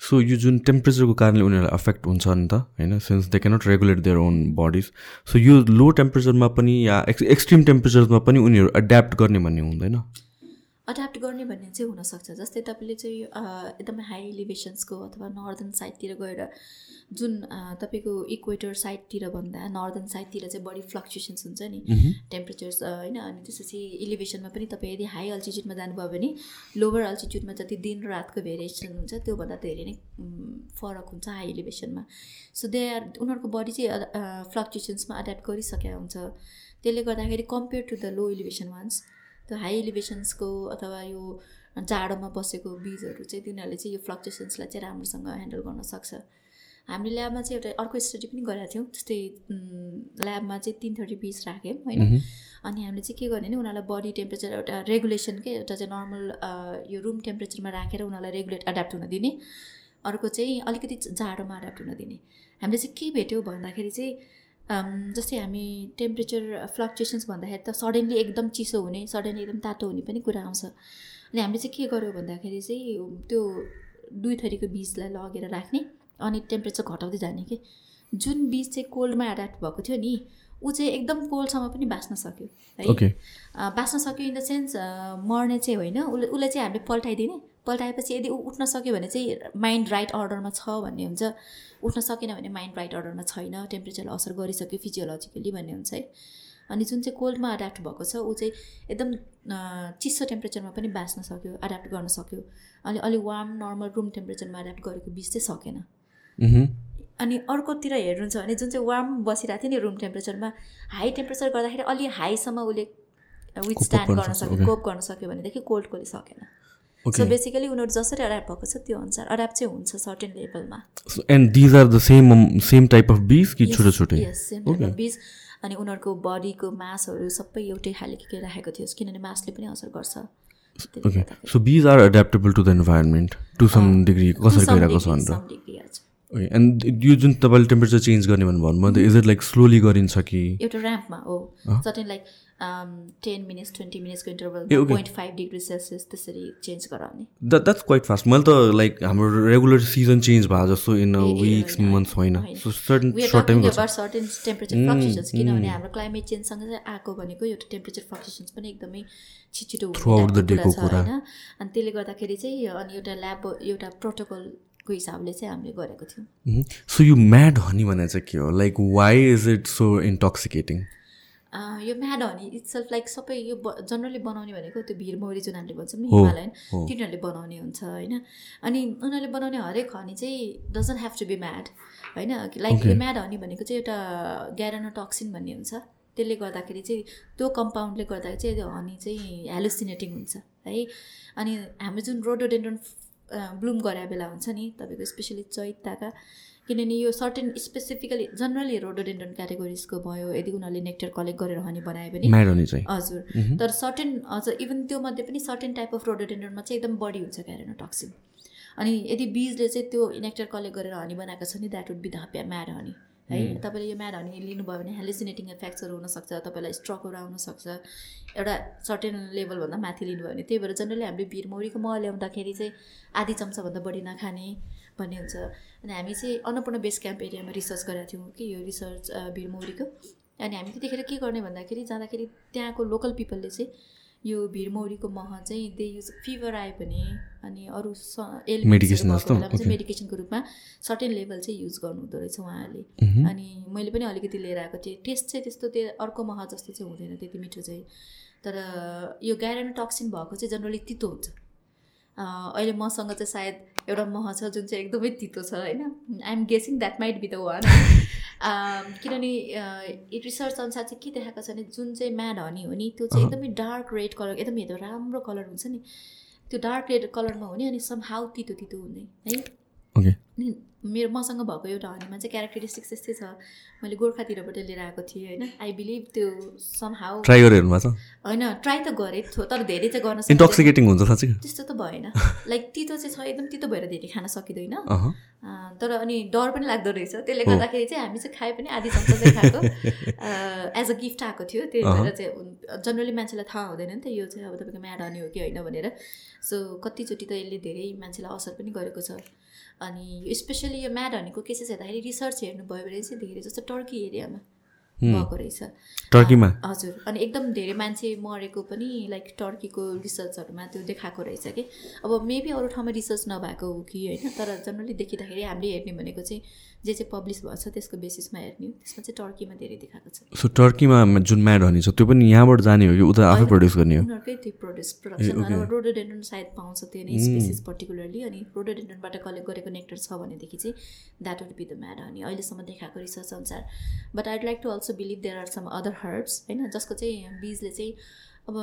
सो यो जुन टेम्परेचरको कारणले उनीहरूलाई अफेक्ट हुन्छ नि त होइन? Since they cannot regulate their own bodies so यो लो टेम्परेचरमा पनि या एक्स एक्सट्रिम टेम्परेचरमा पनि उनीहरू एड्याप्ट गर्ने भन्ने हुँदैन। अड्याप्ट गर्ने भन्ने चाहिँ हुनसक्छ। जस्तै तपाईँले चाहिँ एकदमै हाई एलिभेसन्सको अथवा नर्दन साइडतिर गएर जुन तपाईँको इक्वेटर साइडतिर भन्दा नर्दन साइडतिर चाहिँ बढी फ्लक्चुएसन्स हुन्छ नि। टेम्परेचर्स होइन अनि त्यसपछि इलिभेसनमा पनि तपाईँ यदि हाई अल्टिच्युडमा जानुभयो भने लोवर अल्टिच्युडमा जति दिन रातको भेरिएसन हुन्छ त्योभन्दा धेरै नै फरक हुन्छ हाई एलिभेसनमा सो दे आर उनीहरूको बडी चाहिँ फ्लक्चुएसन्समा एड्याप्ट गरिसकेको हुन्छ। त्यसले गर्दाखेरि compare to the low elevation ones त्यो हाई एलिभेसन्सको अथवा यो जाडोमा बसेको बिजहरू चाहिँ तिनीहरूले चाहिँ यो फ्लक्चुएसन्सलाई चाहिँ राम्रोसँग ह्यान्डल गर्न सक्छ। हामीले ल्याबमा चाहिँ एउटा अर्को स्टडी पनि गरेका थियौँ त्यस्तै ल्याबमा चाहिँ तिन थर्टी बिस राख्यौँ होइन? अनि हामीले चाहिँ के गर्ने नि उनीहरूलाई बडी टेम्परेचर एउटा रेगुलेसन के एउटा चाहिँ नर्मल यो रुम टेम्परेचरमा राखेर उनीहरूलाई रेगुलेट एड्याप्ट हुन दिने। अर्को चाहिँ अलिकति जाडोमा एड्याप्ट हुन दिने। हामीले चाहिँ के भेट्यौँ भन्दाखेरि चाहिँ जस्तै हामी टेम्परेचर फ्लक्चुएसन्स भन्दाखेरि त सडनली एकदम चिसो हुने सडनली एकदम तातो हुने पनि कुरा आउँछ। अनि हामीले चाहिँ के गर्यौँ भन्दाखेरि चाहिँ त्यो दुई थरीको बिजलाई लगेर राख्ने अनि टेम्परेचर घटाउँदै जाने कि। जुन बिज चाहिँ कोल्डमा एड्याप्ट भएको थियो नि ऊ चाहिँ एकदम कोल्डसम्म पनि बाँच्न सक्यो। है? बाँच्न सक्यो इन द सेन्स मर्ने चाहिँ होइन उसले उसलाई चाहिँ हामीले पल्टाइदिने। पल्टाएपछि यदि ऊ उठ्न सक्यो भने चाहिँ माइन्ड राइट अर्डरमा छ भन्ने हुन्छ। उठ्न सकेन भने माइन्ड राइट अर्डरमा छैन टेम्परेचरले असर गरिसक्यो फिजियोलोजिकली भन्ने हुन्छ है। अनि जुन चाहिँ कोल्डमा एड्याप्ट भएको छ ऊ चाहिँ एकदम चिसो टेम्परेचरमा पनि बाँच्न सक्यो एड्याप्ट गर्न सक्यो। अनि अलिक वार्म नर्मल रुम टेम्परेचरमा एड्याप्ट गरेको बिच चाहिँ सकेन। अनि अर्कोतिर हेर्नुहुन्छ भने जुन चाहिँ वार्म बसिरहेको थियो नि रुम टेम्परेचरमा हाई टेम्परेचर गर्दाखेरि अलि हाईसम्म उसले विथ स्ट्यान्ड गर्न सक्यो. कोप गर्न सक्यो भनेदेखि कोल्डकोले सकेन। सो बेसिकली उनीहरू जसरी एड्याप्ट भएको छ त्यो अनुसार एड्याप्ट चाहिँ हुन्छ सर्टेन लेभलमा and these are the same same type of bees कि छुट्टै छुट्टै बिज अनि उनीहरूको बडीको मासहरू सबै एउटै खाले राखेको थियो किनभने मासले पनि असर गर्छ। Okay. So bees are adaptable to the environment to some degree कसरी गइरहेको छ भनेर एन्ड यो जुन तपाईँले टेम्परेचर चेन्ज गर्ने भन्नुभयो इज इट लाइक स्लोली गरिन्छ कि? एउटा ऱ्याम्पमा हो। Certain like ten minutes twenty मिनट्सको interval. Point five degree Celsius त्यसरी चेन्ज गराउने द्याट द्याट्स क्वाइट फास्ट मैले त लाइक हाम्रो रेगुलर सिजन चेन्ज भयो जस्तो इन विक्स मन्थ्स होइन सर्टन किनभने हाम्रो क्लाइमेट चेन्जसँग आएको भनेको एउटा टेम्परेचर फ्लक्चुएसन्स पनि एकदमै छिटो। होइन अनि त्यसले गर्दाखेरि चाहिँ अनि एउटा ल्याब एउटा प्रोटोकलको हिसाबले चाहिँ हामीले गरेको थियौँ सो यो म्याड हनी भने चाहिँ के हो like why is it so intoxicating यो म्याड हनी इट्सल्फ लाइक सबै यो जनरली बनाउने भनेको त्यो भिरमौरी जुन हामीले भन्छौँ नि हिमालयन। तिनीहरूले बनाउने हुन्छ होइन? अनि उनीहरूले बनाउने हरेक हनी चाहिँ doesn't have to be mad होइन? लाइक यो म्याड हनी भनेको चाहिँ एउटा ग्यारानोटक्सिन भन्ने हुन्छ। त्यसले गर्दाखेरि चाहिँ त्यो कम्पाउन्डले गर्दाखेरि चाहिँ त्यो हनी चाहिँ हेलोसिनेटिङ हुन्छ है? अनि हाम्रो जुन रोडोडेन्ड्रन ब्लुम गरे बेला हुन्छ नि तपाईँको स्पेसली चैताका किनभने यो सर्टेन स्पेसिफिकली जनरली रोडोडेन्ड्रन क्याटेगोरिजको भयो यदि उनीहरूले नेक्टर कलेक्ट गरेर हनी बनायो भने हजुर। तर सर्टेन हजुर इभन त्यो मध्ये पनि सर्टेन टाइप अफ रोडोडेन्ड्रनमा चाहिँ एकदम बढी हुन्छ क्यारेनोटक्सिन अनि यदि बिजले चाहिँ त्यो नेक्टर कलेक्ट गरेर हनी बनाएको छ नि that would be the mad honey है? तपाईँले यो म्याड हनी लिनुभयो भने हेलिसिनेटिङ इफेक्ट्सहरू हुनसक्छ तपाईँलाई स्ट्रकहरू आउनसक्छ। एउटा सर्टेन लेभलभन्दा माथि लिनुभयो भने त्यही भएर जनरली हामीले भिरमौरीको मह ल्याउँदाखेरि चाहिँ आधी चम्चाभन्दा बढी नखाने भन्ने हुन्छ अनि हामी चाहिँ अन्नपूर्ण बेस क्याम्प एरियामा रिसर्च गरेका थियौँ कि यो रिसर्च भिरमौरीको अनि हामी त्यतिखेर के गर्ने भन्दाखेरि जाँदाखेरि त्यहाँको लोकल पिपलले चाहिँ यो भिरमौरीको मह चाहिँ दे युज फिभर आयो भने अनि अरू जस्तो? Okay. मेडिकेसनको रूपमा सर्टेन लेभल चाहिँ युज गर्नु हुँदो रहेछ उहाँहरूले Mhm. अनि मैले पनि अलिकति लिएर आएको थिएँ टेस्ट चाहिँ त्यस्तो त्यो अर्को मह जस्तो चाहिँ हुँदैन त्यति मिठो चाहिँ तर यो ग्यारेनोटक्सिन भएको चाहिँ जनरली तितो हुन्छ अहिले मसँग चाहिँ सायद एउटा मह छ जुन चाहिँ एकदमै तितो छ होइन? I'm guessing that might be the one किनभने रिसर्च अनुसार चाहिँ के देखाएको छ भने जुन चाहिँ म्याड हनी हो नि त्यो चाहिँ एकदमै डार्क रेड कलर एकदमै हेर्दा राम्रो कलर हुन्छ नि। त्यो डार्क रेड कलरमा हुने अनि सम हाउ तितो तितो हुने है? मेरो मसँग भएको एउटा हनीमा चाहिँ क्यारेक्टरिस्टिक्स त्यस्तै छ। मैले गोर्खातिरबाट लिएर आएको थिएँ होइन। आई बिलिभ त्यो सम हाउ ट्राई भएको छ? होइन ट्राई त गरेँ तर धेरै चाहिँ गर्न इन्टोक्सिकेटिङ हुन्छ साँच्चै। त्यस्तो त भएन। लाइक तितो चाहिँ छ एकदम तितो भएर धेरै खान सकिँदैन। तर अनि डर पनि लाग्दो रहेछ। त्यसले गर्दाखेरि चाहिँ हामी चाहिँ खाए पनि आधी चम्चा चाहिँ खाएको। एज अ गिफ्ट आएको थियो। त्यही भएर चाहिँ जनरली मान्छेलाई थाहा हुँदैन नि त यो चाहिँ अब तपाईँको म्याड हनी हो कि होइन भनेर। सो कतिचोटि त यसले धेरै मान्छेलाई असर पनि गरेको छ। अनि स्पेसली यो म्याड हनीको केसेस हेर्दाखेरि रिसर्च हेर्नुभयो भने चाहिँ धेरै जस्तो टर्की एरियामा भएको रहेछ। टर्कीमा हजुर। अनि एकदम धेरै मान्छे मरेको पनि लाइक टर्कीको रिसर्चहरूमा त्यो देखाएको रहेछ कि। अब मेबी अरू ठाउँमा रिसर्च नभएको हो कि होइन? तर जनरली देखिँदाखेरि हामीले हेर्ने भनेको चाहिँ जे चाहिँ पब्लिस भएको छ त्यसको बेसिसमा हेर्ने हो। त्यसमा चाहिँ टर्कीमा धेरै देखाएको छ। सो टर्कीमा जुन म्याड हनी छ त्यो पनि यहाँबाट जाने हो कि उता आफै प्रड्युस गर्ने हो? उनीहरूकै त्यो प्रड्युस प्रडक्सन रोडोडेन्ड्रन सायद पाउँछ त्यो नै स्पेसिस पर्टिकुलरली अनि रोडोडेन्ड्रनबाट कलेक्ट गरेको नेक्टर छ भनेदेखि चाहिँ that would be the mad honey अहिलेसम्म देखाएको रिसर्च अनुसार। But I'd like to also believe there are some other herbs होइन जसको चाहिँ बिजले चाहिँ अब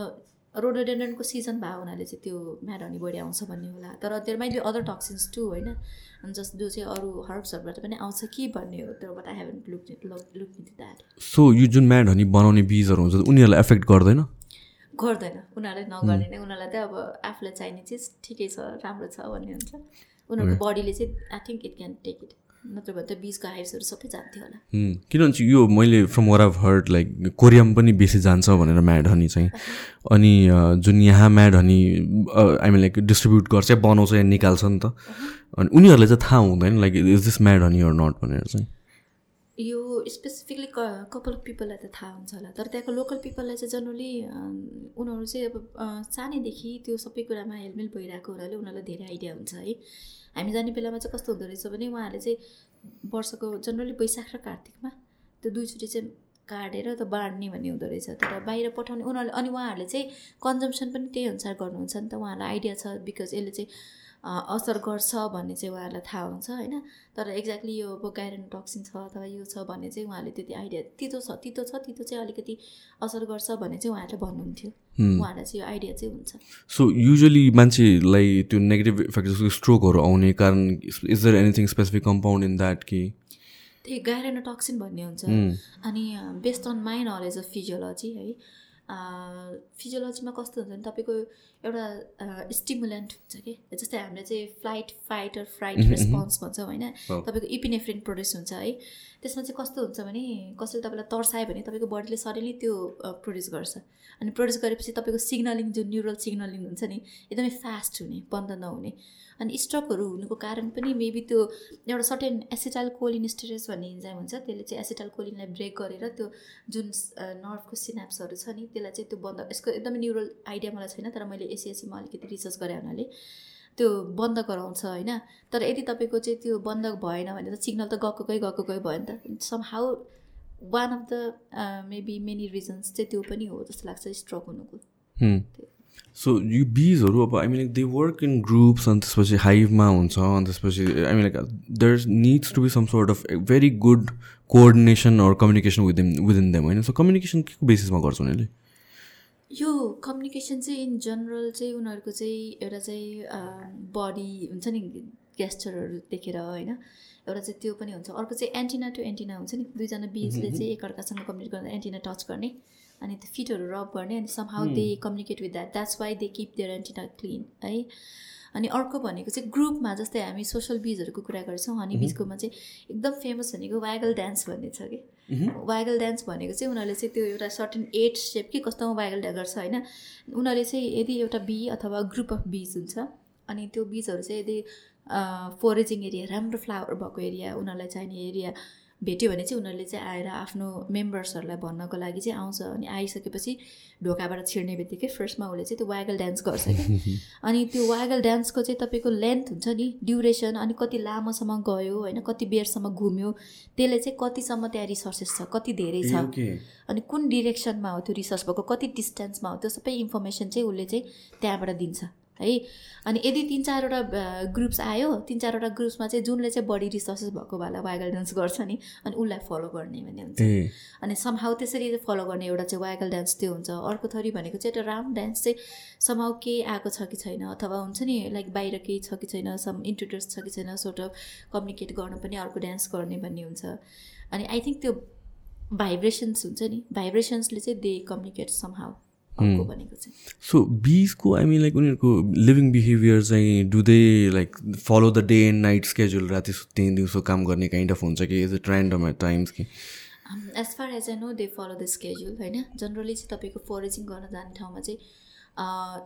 रोडोडेन्ड्रनको सिजन भएको हुनाले चाहिँ त्यो म्याड हनी बढी आउँछ भन्ने होला। तर there might be other toxins too होइन? जस जो चाहिँ अरू हर्ब्सहरूबाट पनि आउँछ कि भन्ने हो तर but I haven't look look that so यो जुन म्याड हनी बनाउने बिजहरू हुन्छ उनीहरूलाई एफेक्ट गर्दैन? गर्दैन। उनीहरूले नगर्ने नै उनीहरूलाई चाहिँ अब आफूलाई चाहिने चिज ठिकै छ राम्रो छ भन्ने हुन्छ। उनीहरूको बडीले चाहिँ I think it can take it नत्र भए त बिचको हाइप्सहरू सबै जान्थ्यो होला। किनभने यो मैले from word of heard like कोरियामा पनि बेसी जान्छ भनेर म्याड हनी चाहिँ। अनि जुन यहाँ mad honey I mean like distribute गर्छ बनाउँछ या निकाल्छ नि त। अनि उनीहरूलाई चाहिँ थाहा हुँदैन like is this mad honey or not भनेर चाहिँ। यो स्पेसिफिकली क कपाल पिपललाई त थाहा हुन्छ होला। तर त्यहाँको लोकल पिपललाई चाहिँ जनरली उनीहरू चाहिँ अब सानैदेखि त्यो सबै कुरामा हेलमेल भइरहेको हुनाले उनीहरूलाई धेरै आइडिया हुन्छ है। हामी जाने बेलामा चाहिँ कस्तो हुँदो रहेछ भने उहाँहरूले चाहिँ वर्षको जनरली वैशाख र कार्तिकमा त्यो दुईचोटि चाहिँ काटेर त बाँड्ने भन्ने हुँदो रहेछ। तर बाहिर पठाउने। उनीहरूले अनि उहाँहरूले चाहिँ कन्जम्सन पनि त्यही अनुसार गर्नुहुन्छ नि त। उहाँहरूलाई आइडिया छ। बिकज यसले चाहिँ असर गर्छ भन्ने चाहिँ उहाँहरूलाई थाहा हुन्छ होइन? तर एक्ज्याक्टली यो अब टक्सिन छ अथवा यो छ भन्ने चाहिँ उहाँले त्यति आइडिया तितो छ तितो छ तितो चाहिँ अलिकति असर गर्छ भन्ने चाहिँ उहाँहरूले भन्नुहुन्थ्यो। उहाँहरूलाई चाहिँ यो आइडिया चाहिँ हुन्छ। सो युजली मान्छेलाई त्यो नेगेटिभ इफेक्ट जस्तो स्ट्रोकहरू आउने कारण is there anything specific compound in that कि? त्यही टक्सिन भन्ने हुन्छ। अनि based on my knowledge of physiology है फिजियोलोजीमा कस्तो हुन्छ भने तपाईँको एउटा स्टिमुलेन्ट हुन्छ कि? जस्तै हामीले चाहिँ flight fight or fright response भन्छौँ होइन? तपाईँको इपिनेफ्रिन प्रड्युस हुन्छ है। त्यसमा चाहिँ कस्तो हुन्छ भने कसैले तपाईँलाई तर्सायो भने तपाईँको बडीले सडनली त्यो प्रड्युस गर्छ। अनि प्रड्युस गरेपछि तपाईँको सिग्नलिङ जुन न्युरल सिग्नलिङ हुन्छ नि एकदमै फास्ट हुने बन्द नहुने। अनि स्ट्रोकहरू हुनुको कारण पनि मेबी त्यो एउटा सर्टेन एसिटाइल कोलिन स्टेरेस भन्ने इन्जाइम हुन्छ त्यसले चाहिँ एसिटाइल कोलिनलाई ब्रेक गरेर त्यो जुन नर्भको सिनाप्सहरू छ नि त्यसलाई चाहिँ त्यो बन्द यसको एकदमै न्युरल आइडिया मलाई छैन तर मैले एसिएसीमा अलिकति रिसर्च गरेँ हुनाले। त्यो बन्द गराउँछ होइन। तर यदि तपाईँको चाहिँ त्यो बन्द भएन भने त सिग्नल त गएको गइ गएको गइ भयो नि त। Somehow one of the maybe many reasons चाहिँ त्यो पनि हो जस्तो लाग्छ स्ट्रोक हुनुको। सो यो बिजहरू अब I mean like they work in groups अनि त्यसपछि हाइभमा हुन्छ अनि त्यसपछि I mean like there needs to be some sort of very good coordination or communication within within them होइन? सो कम्युनिकेसन के को बेसिसमा गर्छ उनीहरूले यो कम्युनिकेसन चाहिँ इन जनरल चाहिँ उनीहरूको चाहिँ एउटा चाहिँ बडी हुन्छ नि गेस्चरहरू देखेर होइन एउटा चाहिँ त्यो पनि हुन्छ। अर्को चाहिँ एन्टिना टु एन्टिना हुन्छ नि। दुईजना बिचले चाहिँ एकअर्कासँग कम्युनिकेट गर्दा एन्टिना टच गर्ने अनि त्यो फिटहरू रब गर्ने अनि somehow they communicate with that that's why they keep their antenna clean है। अनि अर्को भनेको चाहिँ ग्रुपमा जस्तै हामी सोसल बिजहरूको कुरा गर्छौँ हनी बिजकोमा चाहिँ एकदम फेमस भनेको वाइगल डान्स भन्ने छ कि। वाइगल डान्स भनेको चाहिँ उनीहरूले चाहिँ त्यो एउटा सर्टेन एट सेप कि कस्तोमा वाइगल डान्स गर्छ होइन। उनीहरूले चाहिँ यदि एउटा बी अथवा ग्रुप अफ बिज हुन्छ अनि त्यो बिजहरू चाहिँ यदि फोरेजिङ एरिया राम्रो फ्लावर भएको एरिया उनीहरूलाई चाहिने एरिया भेट्यो भने चाहिँ उनीहरूले चाहिँ आएर आफ्नो मेम्बर्सहरूलाई भन्नको लागि चाहिँ आउँछ। अनि आइसकेपछि ढोकाबाट छिर्ने बित्तिकै फर्स्टमा उसले चाहिँ त्यो वागल डान्स गर्छ क्या। अनि त्यो वागल डान्सको चाहिँ तपाईँको लेन्थ हुन्छ नि ड्युरेसन अनि कति लामोसम्म गयो होइन कति बेरसम्म घुम्यो त्यसले चाहिँ कतिसम्म त्यहाँ रिसोर्सेस छ कति धेरै छ। अनि कुन डिरेक्सनमा हो त्यो रिसर्च भएको कति डिस्टेन्समा हो त्यो सबै इन्फर्मेसन चाहिँ उसले चाहिँ त्यहाँबाट दिन्छ। है। अनि यदि तिन चारवटा ग्रुप्स आयो तिन चारवटा ग्रुप्समा चाहिँ जुनले चाहिँ बढी रिसोर्सेस भएको भएला वाइगल डान्स गर्छ नि अनि उसलाई फलो गर्ने भन्ने हुन्छ। अनि समहाउ त्यसरी फलो गर्ने एउटा चाहिँ वाइगल डान्स त्यो हुन्छ। अर्को थरी भनेको चाहिँ एउटा राउन्ड डान्स चाहिँ समहाउ केही आएको छ कि छैन अथवा हुन्छ नि लाइक बाहिर केही छ कि छैन सम इन्ट्रोड्युस छ कि छैन सोर्ट अफ कम्युनिकेट गर्न पनि अर्को डान्स गर्ने भन्ने हुन्छ। अनि आई थिङ्क त्यो भाइब्रेसन्स हुन्छ नि भाइब्रेसन्सले चाहिँ दे कम्युनिकेट समहाउ भनेको चाहिँ। सो बिजको आई मिन लाइक उनीहरूको लिभिङ बिहेभियर चाहिँ do they like follow the day and night schedule राति सुत्ने दिउँसो काम गर्ने काइन्ड अफ हुन्छ कि? Is it random at times कि? As far as I know they follow the schedule होइन? जनरली चाहिँ तपाईँको फरेजिङ गर्न जाने ठाउँमा चाहिँ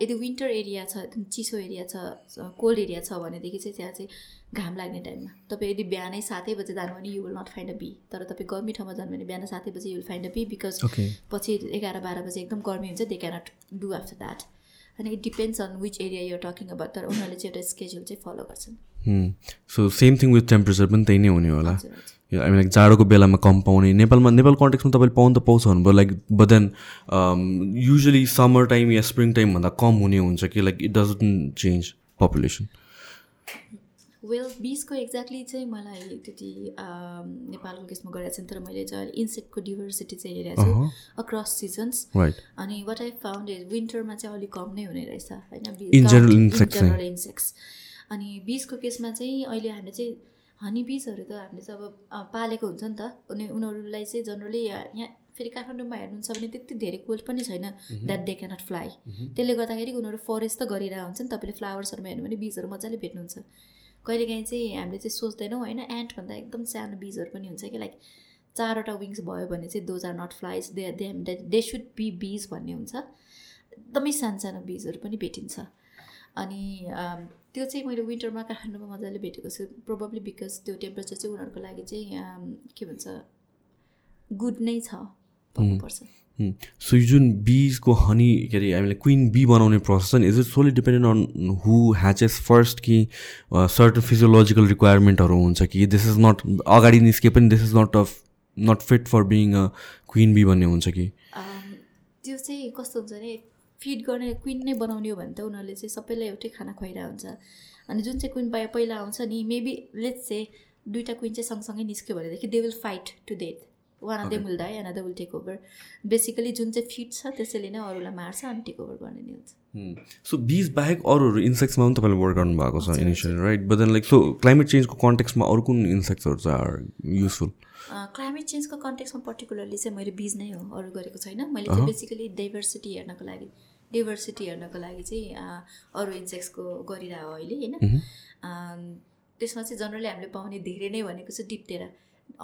यदि विन्टर एरिया छ एकदम चिसो एरिया छ कोल्ड एरिया छ भनेदेखि चाहिँ त्यहाँ चाहिँ घाम लाग्ने टाइममा। तपाईँ यदि बिहानै सातै बजे जानु भने you will not find a bee तर तपाईँ गर्मी ठाउँमा जानु भने बिहान सातै बजे you will find a bee because पछि एघार बाह्र बजे एकदम गर्मी हुन्छ they cannot do after that अनि it depends on which area यो टकिङ अबाउट तर उनीहरूले चाहिँ एउटा स्केड्युल चाहिँ फलो गर्छन्। So same thing with temperature पनि त्यही नै हुने होला। आई लाइक जाडोको बेलामा कम पाउने नेपालमा नेपाल कन्टेक्समा तपाईँले पाउनु त पाउँछ भन्नुभयो like but then usually summer time yeah spring टाइमभन्दा कम हुने हुन्छ कि like it doesn't change population well बिसको एक्ज्याक्टली चाहिँ मलाई त्यति नेपालको केसमा गरेको छैन तर मैले चाहिँ इन्सेक्टको डिभर्सिटी चाहिँ हेरेको छु अक्रस सिजन्स अनि वाट आई फाउन्ड इज विन्टरमा चाहिँ अलिक कम नै हुने रहेछ होइन? इन्सेक्ट्स अनि बिसको केसमा चाहिँ अहिले हामीले चाहिँ हनी बिजहरू त हामीले चाहिँ अब पालेको हुन्छ नि त अनि उनीहरूलाई चाहिँ जनरली यहाँ फेरि काठमाडौँमा हेर्नुहुन्छ भने त्यति धेरै कोल्ड पनि छैन द्याट दे क्यानट फ्लाइ त्यसले गर्दाखेरि उनीहरू फरेस्ट त गरिरहेको हुन्छ नि तपाईँले फ्लावर्सहरूमा हेर्नु भने बिजहरू मजाले भेट्नुहुन्छ। कहिलेकाहीँ चाहिँ हामीले चाहिँ सोच्दैनौँ होइन एन्टभन्दा एकदम सानो बिजहरू पनि हुन्छ कि लाइक चारवटा विङ्स भयो भने चाहिँ those are not flies they they they should be bees भन्ने हुन्छ। एकदमै सानो सानो बिजहरू पनि भेटिन्छ। अनि त्यो चाहिँ मैले विन्टरमा काठमाडौँमा मजाले भेटेको छु। प्रोबब्ली बिकज त्यो टेम्परेचर चाहिँ उनीहरूको लागि चाहिँ के भन्छ गुड नै छ भन्नुपर्छ। सो यो जुन बिजको हनी के अरे हामीले क्विन बी बनाउने प्रोसेस छ नि is it solely dependent on who hatches first कि सर्टन फिजियोलोजिकल रिक्वायरमेन्टहरू हुन्छ कि? दिस इज नट अगाडि निस्के पनि this is not a not fit for being a queen bee भन्ने हुन्छ कि? त्यो चाहिँ कस्तो हुन्छ भने फिड गर्ने क्विन नै बनाउने हो भने त उनीहरूले चाहिँ सबैलाई एउटै खाना खुवाइरहेको हुन्छ। अनि जुन चाहिँ क्विन पहिला आउँछ नि मेबी लेट्स चाहिँ दुइटा क्विन चाहिँ सँगसँगै निस्क्यो भनेदेखि they will fight to death one of them will die and will take over basically जुन चाहिँ फिट छ त्यसैले नै अरूलाई मार्छ अनि टेक ओभर गर्ने नै हुन्छ। सो बिज बाहेक अरूहरू इन्सेक्ट्समा पनि तपाईँले वर्क गर्नु भएको छ initially right but then like so climate चेन्जको कन्टेक्समा अरू कुन इन्सेक्ट्सहरू चाहिँ युजफुल क्लाइमेट चेन्जको कन्टेक्समा पर्टिकुलरली चाहिँ मैले बिज नै हो अरू गरेको छैन। मैले चाहिँ बेसिकली डाइभर्सिटी हेर्नको लागि डाइभर्सिटी हेर्नको लागि चाहिँ अरू इन्सेक्ट्सको गरिरहेको अहिले होइन? त्यसमा चाहिँ जनरली हामीले पाउने धेरै नै भनेको चाहिँ डिप्टेरा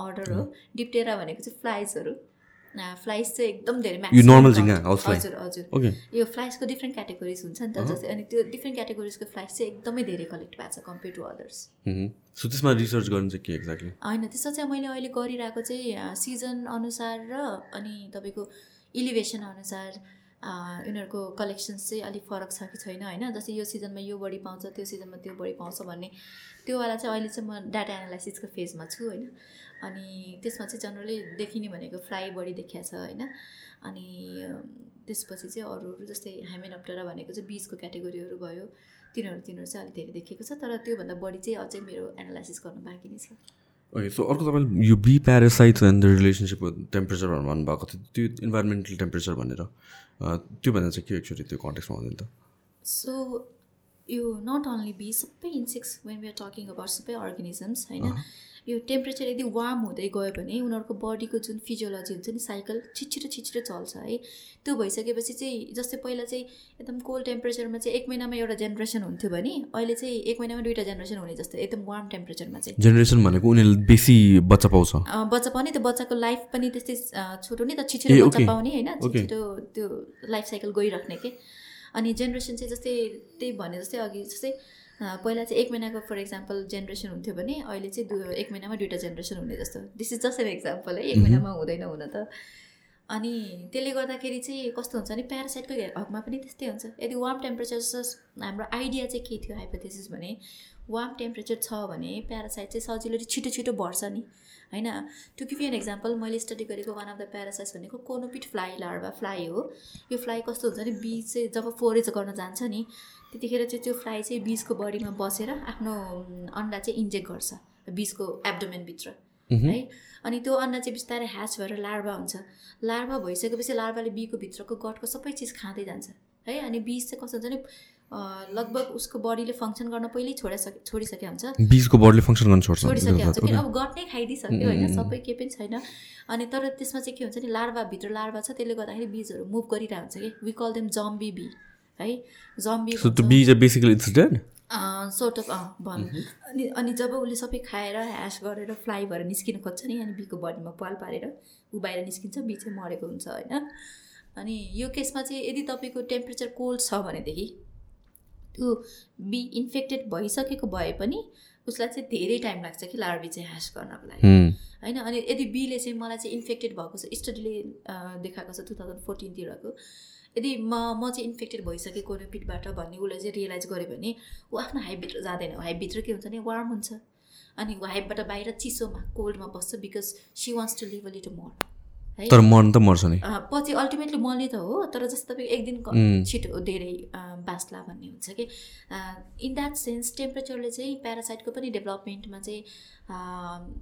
अर्डर हो। डिप्टेरा भनेको चाहिँ फ्लाइजहरू फ्लाइज चाहिँ एकदम धेरै नर्मल हजुर हजुर। यो फ्लाइजको डिफ्रेन्ट क्याटेगोरिज हुन्छ नि त जस्तै अनि त्यो डिफ्रेन्ट क्याटेगोरिजको फ्लाइज चाहिँ एकदमै धेरै कलेक्ट भएको छ कम्पेयर टु अदर्स सो त्यसमा रिसर्च गर्नु चाहिँ के एक्ज्याक्टली होइन त्यसमा चाहिँ मैले अहिले गरिरहेको चाहिँ सिजन अनुसार र अनि तपाईँको इलिभेसन अनुसार उनीहरूको कलेक्सन्स चाहिँ अलिक फरक छ कि छैन होइन? जस्तै यो सिजनमा यो बढी पाउँछ त्यो सिजनमा त्यो बढी पाउँछ भन्ने त्योवाला चाहिँ अहिले चाहिँ म डाटा एनालाइसिसको फेजमा छु होइन? अनि त्यसमा चाहिँ जनरली देखिने भनेको फ्राई बढी देखिया छ होइन? अनि त्यसपछि चाहिँ अरू अरू जस्तै हेमेनप्टरा भनेको चाहिँ बिचको क्याटेगोरीहरू भयो तिनीहरू तिनीहरू चाहिँ अलिक धेरै देखिएको छ तर त्योभन्दा बढी चाहिँ अझै मेरो एनालाइसिस गर्नु बाँकी नै छ। ओके सो अर्को तपाईँले यो bee parasites and the relationship temperature भन्नुभएको थियो। त्यो इन्भाइरोमेन्टल टेम्परेचर भनेर त्यो भनेर चाहिँ के एक्चुली त्यो कन्टेक्समा हुँदैन त? सो यो नट ओन्ली बी सबै insects when we are talking about सबै अर्गेनिजम्स होइन? यो टेम्परेचर यदि वार्म हुँदै गयो भने उनीहरूको बडीको जुन फिजियोलोजी हुन्छ नि साइकल छिटछिटो छिटछिटो चल्छ है। त्यो भइसकेपछि चाहिँ जस्तै पहिला चाहिँ एकदम कोल्ड टेम्परेचरमा चाहिँ एक महिनामा एउटा जेनेरेसन हुन्थ्यो भने अहिले चाहिँ एक महिनामा दुइटा जेनेरेसन हुने जस्तो एकदम वार्म टेम्परेचरमा चाहिँ। जेनेरेसन भनेको उनीहरूले बेसी बच्चा पाउँछ। बच्चा पाउने त्यो बच्चाको लाइफ पनि त्यस्तै छोटो नि त छिटो बच्चा पाउने होइन छिटो त्यो लाइफ साइकल गइराख्ने के। अनि जेनेरेसन चाहिँ जस्तै त्यही भने जस्तै अघि जस्तै पहिला चाहिँ एक महिनाको फर इक्जाम्पल जेनेरेसन हुन्थ्यो भने अहिले चाहिँ दु एक महिनामा दुइटा जेनेरेसन हुने जस्तो। This is just an example है। एक महिनामा हुँदैन हुन त। अनि त्यसले गर्दाखेरि चाहिँ कस्तो हुन्छ भने प्यारासाइटको हकमा पनि त्यस्तै हुन्छ। यदि वार्म टेम्परेचर हाम्रो आइडिया चाहिँ के थियो हाइपोथेसिस भने वार्म टेम्परेचर छ भने प्यारासाइट चाहिँ सजिलो छिटो छिटो बढ्छ नि होइन? टु गिभ एन एक्जाम्पल मैले स्टडी गरेको वान अफ द प्यारासाइट्स भनेको कोनोपिट फ्लाइ लार्भा फ्लाइ हो। यो फ्लाइ कस्तो हुन्छ भने बिज चाहिँ जब फोरेज गर्न जान्छ नि त्यतिखेर चाहिँ त्यो फ्लाइ चाहिँ बिजको बडीमा बसेर आफ्नो अन्डा चाहिँ इन्जेक्ट गर्छ बिजको एब्डोमेनभित्र है? अनि त्यो अन्डा चाहिँ बिस्तारै ह्याच भएर लार्भा हुन्छ। लार्भा भइसकेपछि लार्भाले बीको भित्रको गटको सबै चिज खाँदै जान्छ है? अनि बिज चाहिँ कस्तो हुन्छ भने लगभग उसको बडीले फङ्सन गर्न पहिल्यै छोडिसके छोडिसकेको हुन्छ। बिजको बडीले फङ्सन गर्न छोड्छ। छोडिसकेको हुन्छ। किन अब गट नै खाइदिइसक्यो होइन सबै केही पनि छैन। अनि तर त्यसमा चाहिँ के हुन्छ नि लार्भाभित्र लार्भा छ त्यसले गर्दाखेरि बिजहरू मुभ गरिरहेको हुन्छ कि? We call them zombie bee है। जम्बी सोर्ट अफ अँ भन्। अनि अनि जब उसले सबै खाएर ह्यास गरेर फ्लाइ भएर निस्किनु खोज्छ नि अनि बीको बडीमा पाल पारेर ऊ बाहिर निस्किन्छ बी चाहिँ मरेको हुन्छ होइन। अनि यो केसमा चाहिँ यदि तपाईँको टेम्परेचर कोल्ड छ भनेदेखि त्यो बी इन्फेक्टेड भइसकेको भए पनि उसलाई चाहिँ धेरै टाइम लाग्छ कि लार्भी चाहिँ ह्यास गर्नको लागि। होइन अनि यदि बीले चाहिँ मलाई चाहिँ इन्फेक्टेड भएको छ स्टडीले देखाएको छ टु थाउजन्ड फोर्टिनतिरको यदि म म चाहिँ इन्फेक्टेड भइसकेँ कोरोपिटबाट भन्ने उसले चाहिँ रियलाइज गर्यो भने ऊ आफ्नो हाइपभित्र जाँदैन। हाइपभित्र के हुन्छ भने वार्म हुन्छ। अनि हाइपबाट बाहिर चिसोमा कोल्डमा बस्छ because she wants to live a little more तर मन त मर्छ नि। पछि अल्टिमेटली मर्ने त हो तर जस्तो तपाईँ एक दिन छिटो धेरै बाँच्ला भन्ने हुन्छ कि इन द्याट सेन्स टेम्परेचरले चाहिँ प्यारासाइटको पनि डेभलपमेन्टमा चाहिँ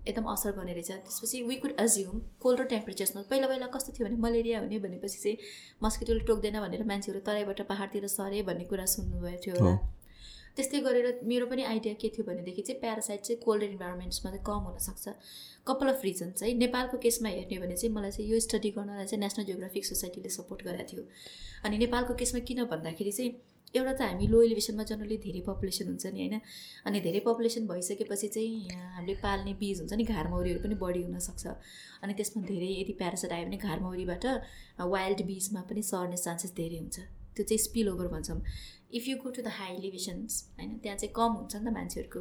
एकदम असर गर्ने रहेछ। त्यसपछि वी कुड एज्युम कोल्डर टेम्परेचर्समा पहिला पहिला कस्तो थियो भने मलेरिया हुने भनेपछि चाहिँ मस्किटोले टोक्दैन भनेर मान्छेहरू तराईबाट पहाडतिर सरे भन्ने कुरा सुन्नुभएको थियो होला। त्यस्तै गरेर मेरो पनि आइडिया के थियो भनेदेखि चाहिँ प्यारासाइट चाहिँ कोल्ड इन्भाइरोमेन्ट्समा चाहिँ कम हुनसक्छ। कपाल अफ रिजन्स है। नेपालको केसमा हेर्ने भने चाहिँ मलाई चाहिँ यो स्टडी गर्नलाई चाहिँ नेसनल जियोग्राफिक सोसाइटीले सपोर्ट गरेको थियो। अनि नेपालको केसमा किन भन्दाखेरि चाहिँ एउटा त हामी लो एलिभेसनमा जनरली धेरै पपुलेसन हुन्छ नि होइन? अनि धेरै पपुलेसन भइसकेपछि चाहिँ हामीले पाल्ने बिज हुन्छ नि घारमौरीहरू पनि बढी हुनसक्छ। अनि त्यसमा धेरै यदि प्यारासाइट आयो भने घारमौरीबाट वाइल्ड बिजमा पनि सर्ने चान्सेस धेरै हुन्छ। त्यो चाहिँ स्पिल ओभर भन्छौँ। If you go to the high elevations होइन त्यहाँ चाहिँ कम हुन्छ नि त मान्छेहरूको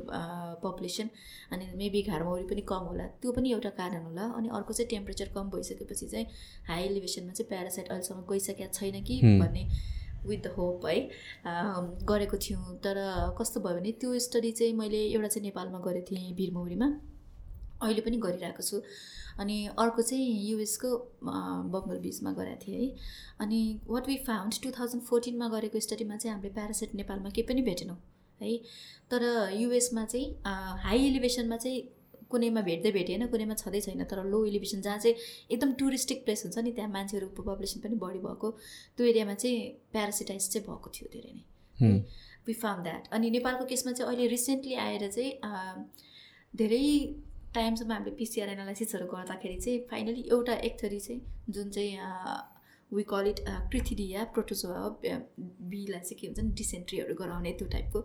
पपुलेसन अनि मेबी घरमौरी पनि कम होला। त्यो पनि एउटा कारण होला। अनि अर्को चाहिँ टेम्परेचर कम भइसकेपछि चाहिँ हाई एलिभेसनमा चाहिँ प्यारासाइट अहिलेसम्म गइसकेको छैन कि भन्ने विथ द होप है। गरेको थियौँ। तर कस्तो भयो भने त्यो स्टडी चाहिँ मैले एउटा चाहिँ नेपालमा गरेको थिएँ भिरमौरीमा। अहिले पनि गरिरहेको छु। अनि अर्को चाहिँ युएसको बङ्गल बिचमा गरेको थिएँ है। अनि what we found two thousand फोर्टिनमा गरेको स्टडीमा चाहिँ हामीले प्यारासाइट नेपालमा केही पनि भेटेनौँ है। तर युएसमा चाहिँ हाई एलिभेसनमा चाहिँ कुनैमा भेट्दै भेटेन कुनैमा छँदै छैन। तर लो एलिभेसन जहाँ चाहिँ एकदम टुरिस्टिक प्लेस हुन्छ नि त्यहाँ मान्छेहरू पपुलेसन पनि बढी भएको। त्यो एरियामा चाहिँ प्यारासिटाइज चाहिँ भएको थियो धेरै नै। वी फाउन्ड द्याट अनि नेपालको केसमा चाहिँ अहिले रिसेन्टली आएर चाहिँ धेरै टाइमसम्म हामीले पिसिआर एनालाइसिसहरू गर्दाखेरि चाहिँ फाइनली एउटा एक थरी चाहिँ जुन चाहिँ we call it Crithidia protozoa बीलाई चाहिँ के हुन्छ नि डिसेन्ट्रीहरू गराउने त्यो टाइपको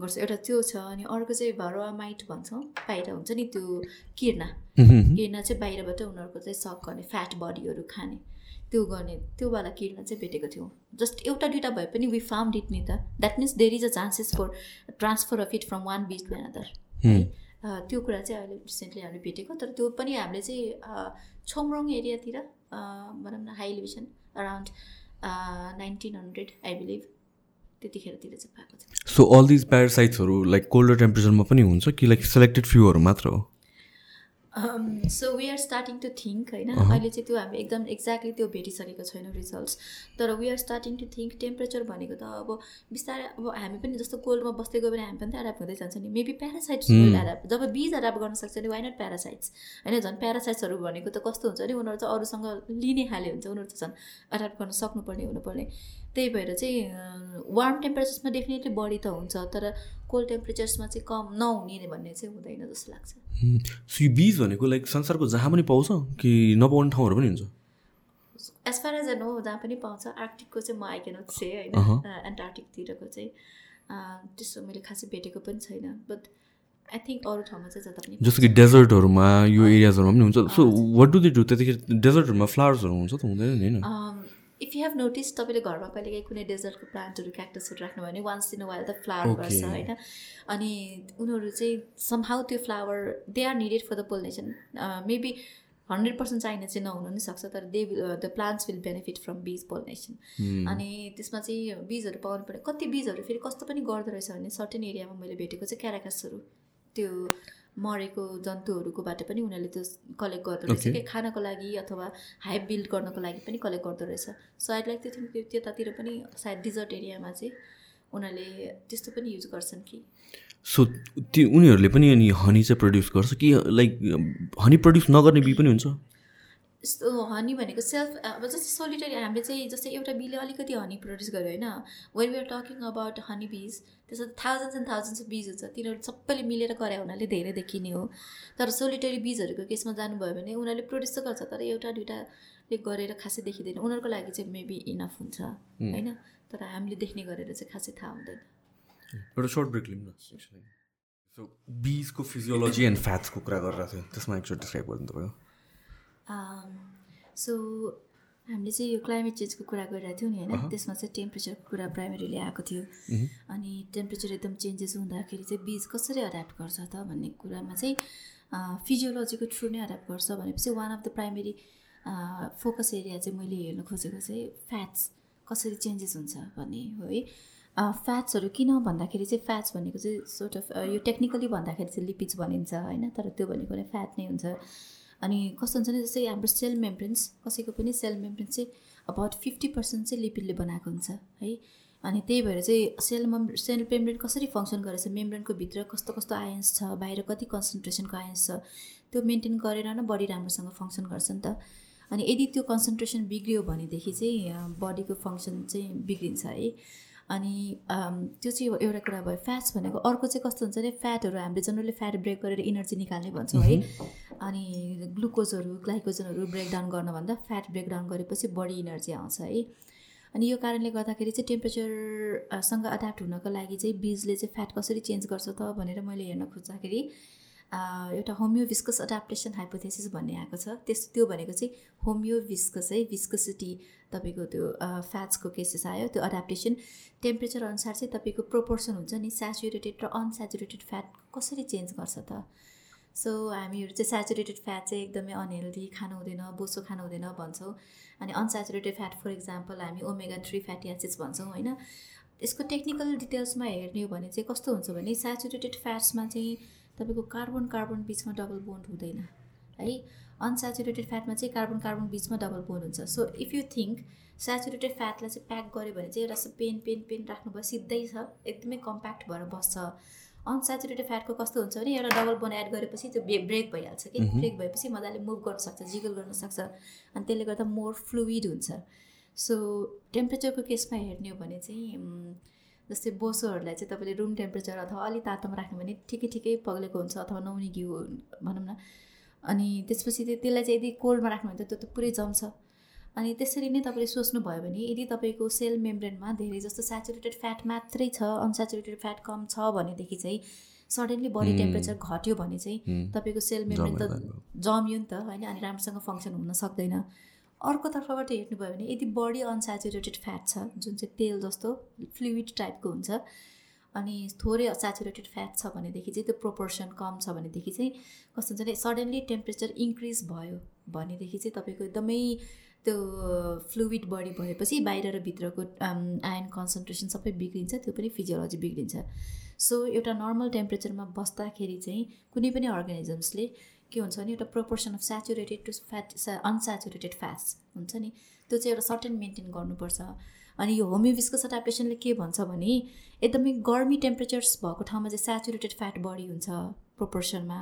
गर्छ। एउटा त्यो छ अनि अर्को चाहिँ भरुवा माइट भन्छौँ बाहिर हुन्छ नि त्यो किर्ना। किर्ना चाहिँ बाहिरबाट उनीहरूको चाहिँ सक गर्ने फ्याट बडीहरू खाने। त्यो गर्ने त्योवाला किर्ना चाहिँ भेटेको थियौँ। जस्ट एउटा दुइटा भए पनि वी फार्म इट नि त। That means there is a chances for transfer of it from one bee to another है त्यो कुरा चाहिँ अहिले रिसेन्टली हामीले भेटेको तर त्यो पनि हामीले चाहिँ छोमरोङ एरियातिर भनौँ न high elevation around nineteen hundred I believe त्यतिखेरतिर चाहिँ पाएको छ। सो अल दिज प्यारासाइट्सहरू लाइक कोल्डर टेम्परेचरमा पनि हुन्छ कि लाइक सेलेक्टेड फ्युहरू मात्र हो? So we are starting to think होइन? अहिले चाहिँ त्यो हामी एकदम एक्ज्याक्टली त्यो भेटिसकेको छैनौँ रिजल्ट्स तर we are starting to think temperature भनेको त अब बिस्तारै अब हामी पनि जस्तो कोल्डमा बस्दै गयो भने हामी पनि त एडाप्ट हुँदै जान्छ नि। मेबी प्यारासाइट्स एडाप्ट जब बिज एडाप्ट गर्न सक्छ भने वाइ नट प्यारासाइट्स होइन झन् प्यारासाइट्सहरू भनेको त कस्तो हुन्छ नि उनीहरू चाहिँ अरूसँग लिने खाले हुन्छ उनीहरू चाहिँ झन् एडाप्ट गर्न सक्नुपर्ने हुनुपर्ने। त्यही भएर चाहिँ वार्म टेम्परेचर्समा डेफिनेटली बढी त हुन्छ तर कोल्ड टेम्परेचर्समा चाहिँ कम नहुने भन्ने चाहिँ हुँदैन जस्तो लाग्छ। सो बिज भनेको लाइक संसारको जहाँ पनि पाउँछ कि नपाउने ठाउँहरू पनि हुन्छ? एज फार एज हो जहाँ पनि पाउँछ। आर्टिकको चाहिँ म आइकेन छे होइन। एन्टार्टिकतिरको चाहिँ त्यस्तो मैले खासै भेटेको पनि छैन। बट आई थिङ्क अरू ठाउँमा चाहिँ जता पनि जस्तो कि डेजर्टहरूमा यो एरियाजहरूमा पनि हुन्छ। So what do they do त्यतिखेर डेजर्टहरूमा फ्लावर्सहरू हुन्छ त हुँदैन नि होइन? इफ यु हेभ नोटिस तपाईँले घरमा कहिलेकाहीँ कुनै डेजर्टको प्लान्टहरू क्याक्टसहरू राख्नुभयो भने वान्स इन वाइल त फ्लावर गर्छ होइन? अनि उनीहरू चाहिँ समहाउ त्यो flower they are needed for the pollination maybe hundred percent चाहिने चाहिँ नहुनु पनि सक्छ तर they the plants will benefit from bees pollination अनि त्यसमा चाहिँ बिजहरू पाउनु पऱ्यो कति बिजहरू फेरि कस्तो पनि गर्दो रहेछ भने सर्टेन एरियामा मैले भेटेको चाहिँ क्याराकासहरू त्यो मरेको जन्तुहरूकोबाट पनि उनीहरूले त्यो कलेक्ट गर्दो रहेछ। कि खानको लागि अथवा हाइप बिल्ड गर्नको लागि पनि कलेक्ट गर्दो रहेछ। सायद लाइक त्यो त्यतातिर पनि सायद डिजर्ट एरियामा चाहिँ उनीहरूले त्यस्तो पनि युज गर्छन् कि। सो त्यो उनीहरूले पनि अनि हनी चाहिँ प्रड्युस गर्छ कि लाइक हनी प्रड्युस नगर्ने बी पनि हुन्छ? यस्तो हनी भनेको सेल्फ अब जस्तै सोलिटरी हामीले चाहिँ जस्तै एउटा बीले अलिकति हनी प्रड्युस गर्यो होइन? When we are talking about honey bees त्यसमा थाउजन्ड्स एन्ड थाउजन्ड्स अफ बिज हुन्छ। तिनीहरू सबैले मिलेर गरे हुनाले धेरै देखिने हो। तर सोलिटरी बिजहरूको केसमा जानुभयो भने उनीहरूले प्रड्युस त गर्छ तर एउटा दुइटाले गरेर खासै देखिँदैन। उनीहरूको लागि चाहिँ मेबी इनफ हुन्छ होइन? तर हामीले देख्ने गरेर चाहिँ खासै थाहा हुँदैन। एउटा सर्ट ब्रेक लिउँ न सो बिजको फिजियोलोजी एन्ड फ्याट्सको कुरा गरिरहेको थियो। त्यसमा एकचोटि डिस्क्राइब गर्नु तपाईँको सो हामीले चाहिँ यो क्लाइमेट चेन्जको कुरा गरिरहेको थियौँ नि होइन? त्यसमा चाहिँ टेम्परेचरको कुरा प्राइमेरीले आएको थियो। अनि टेम्परेचर एकदम चेन्जेस हुँदाखेरि चाहिँ बिज कसरी एड्याप्ट गर्छ त भन्ने कुरामा चाहिँ फिजियोलोजीको थ्रु नै एड्याप्ट गर्छ भनेपछि one of the primary focus area चाहिँ मैले हेर्नु खोजेको चाहिँ फ्याट्स कसरी चेन्जेस हुन्छ भन्ने हो है। फ्याट्सहरू किन भन्दाखेरि चाहिँ फ्याट्स भनेको चाहिँ सोर्ट अफ यो टेक्निकली भन्दाखेरि चाहिँ लिपिड्स भनिन्छ होइन तर त्यो भनेको नै फ्याट नै हुन्छ। अनि कस्तो हुन्छ भने जस्तै हाम्रो सेल मेम्ब्रेन्स कसैको पनि सेल मेम्ब्रेन्स चाहिँ अबाउट फिफ्टी पर्सेन्ट चाहिँ लिपिडले बनाएको हुन्छ है? अनि त्यही भएर चाहिँ सेल मम् सेल मेम्ब्रेन कसरी फङ्सन गरेछ मेम्ब्रेनको भित्र कस्तो कस्तो आयन्स छ बाहिर कति कन्सन्ट्रेसनको आयन्स छ त्यो मेन्टेन गरेर नै बडी राम्रोसँग फङ्सन गर्छ नि त। अनि यदि त्यो कन्सन्ट्रेसन बिग्रियो भनेदेखि चाहिँ बडीको फङ्सन चाहिँ बिग्रिन्छ है? अनि त्यो चाहिँ एउटा कुरा भयो फ्याट्स भनेको। अर्को चाहिँ कस्तो हुन्छ भने फ्याटहरू हामीले जनरली फ्याट ब्रेक गरेर इनर्जी निकाल्ने भन्छौँ है। अनि ग्लुकोजहरू ग्लाइकोजनहरू ब्रेकडाउन गर्नुभन्दा फ्याट ब्रेकडाउन गरेपछि बडी इनर्जी आउँछ है। अनि यो कारणले गर्दाखेरि चाहिँ टेम्परेचरसँग एड्याप्ट हुनको लागि चाहिँ बिजले चाहिँ फ्याट कसरी चेन्ज गर्छ त भनेर मैले हेर्न खोज्दाखेरि एउटा होमियो विस्कस एडाप्टेसन हाइपोथेसिस भन्ने आएको छ। त्यस त्यो भनेको चाहिँ होमियो विस्कस है विस्कसिटी तपाईँको त्यो फ्याट्सको केसेस आयो। त्यो एडाप्टेसन टेम्परेचर अनुसार चाहिँ तपाईँको प्रोपोर्सन हुन्छ नि सेचुरेटेड र अनसेचुरेटेड फ्याट कसरी चेन्ज गर्छ त? सो हामीहरू चाहिँ सेचुरेटेड फ्याट चाहिँ एकदमै अनहेल्दी खानु हुँदैन बोसो खानु हुँदैन भन्छौँ। अनि अनसेचुरेटेड फ्याट फर इक्जाम्पल हामी ओमेगा थ्री फ्याटी एसिड्स भन्छौँ होइन? यसको टेक्निकल डिटेल्समा हेर्ने हो भने चाहिँ कस्तो हुन्छ भने सेचुरेटेड फ्याट्समा चाहिँ तपाईँको कार्बन कार्बन बिचमा डबल बोन्ड हुँदैन है? अनसेचुरेटेड फ्याटमा चाहिँ कार्बन कार्बन बिचमा डबल बोन्ड हुन्छ। So if you think saturated फ्याटलाई चाहिँ प्याक गऱ्यो भने चाहिँ एउटा पेन पेन पेन राख्नुभयो सिधै छ एकदमै कम्प्याक्ट भएर बस्छ। अनसेचुरेटेड फ्याटको कस्तो हुन्छ भने एउटा डबल बोन एड गरेपछि त्यो ब्रेक भइहाल्छ कि? ब्रेक भएपछि मजाले मुभ गर्न सक्छ जिगल गर्न सक्छ अनि त्यसले गर्दा मोर फ्लुइड हुन्छ। सो टेम्परेचरको केसमा हेर्ने हो भने चाहिँ जस्तै बोसोहरूलाई चाहिँ तपाईँले रुम टेम्परेचर अथवा अलिक तातोमा राख्नु भने ठिकै ठिकै पग्लेको हुन्छ अथवा नौनी घिउ भनौँ न। अनि त्यसपछि त्यसलाई चाहिँ यदि कोल्डमा राख्नुहुन्छ त्यो त पुरै जम्छ। अनि त्यसरी नै तपाईँले सोच्नुभयो भने यदि तपाईँको सेल मेम्ब्रेनमा धेरै जस्तो सेचुरेटेड फ्याट मात्रै छ अनसेचुरेटेड फ्याट कम छ भनेदेखि चाहिँ सडनली बडी टेम्परेचर घट्यो भने चाहिँ तपाईँको सेल मेम्ब्रेन त जम्यो नि त होइन? अनि राम्रोसँग फङ्सन हुन सक्दैन। अर्को तर्फबाट हेर्नुभयो भने यदि बडी अनसेचुरेटेड फ्याट छ जुन चाहिँ तेल जस्तो फ्लुइड टाइपको हुन्छ अनि थोरै सेचुरेटेड फ्याट छ भनेदेखि चाहिँ त्यो प्रोपोर्सन कम छ भनेदेखि चाहिँ कस्तो हुन्छ भने सडनली टेम्परेचर इन्क्रिज भयो भनेदेखि चाहिँ तपाईँको एकदमै त्यो फ्लुइड बडी भएपछि बाहिर र भित्रको आयन कन्सन्ट्रेसन सबै बिग्रिन्छ त्यो पनि फिजियोलोजी बिग्रिन्छ। सो एउटा नर्मल टेम्परेचरमा बस्दाखेरि चाहिँ कुनै पनि अर्गानिजम्सले के हुन्छ भने एउटा proportion of saturated to fat unsaturated fats हुन्छ नि? त्यो चाहिँ एउटा सर्टेन मेन्टेन गर्नुपर्छ। अनि यो होमियोभिस्कस एडाप्टेसनले के भन्छ भने एकदमै गर्मी टेम्परेचर्स भएको ठाउँमा चाहिँ सेचुरेटेड फ्याट बढी हुन्छ प्रोपोर्सनमा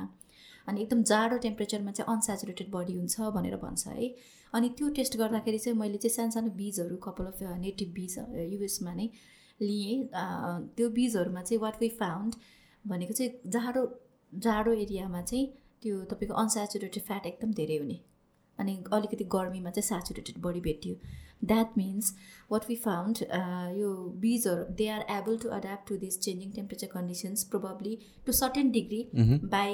अनि एकदम जाडो टेम्परेचरमा चाहिँ अनसेचुरेटेड बडी हुन्छ भनेर भन्छ है। अनि त्यो टेस्ट गर्दाखेरि चाहिँ मैले चाहिँ सानो सानो बिजहरू कपाल अफ नेटिभ बिज युएसमा नै लिएँ। त्यो बिजहरूमा चाहिँ वाट वी फाउन्ड भनेको चाहिँ जाडो जाडो एरियामा चाहिँ त्यो तपाईँको अनसेचुरेटेड फ्याट एकदम धेरै हुने। अनि अलिकति गर्मीमा चाहिँ सेचुरेटेड बडी भेटियो। That means what we found यो बिजहरू they are able to adapt to this changing temperature conditions probably to certain degree by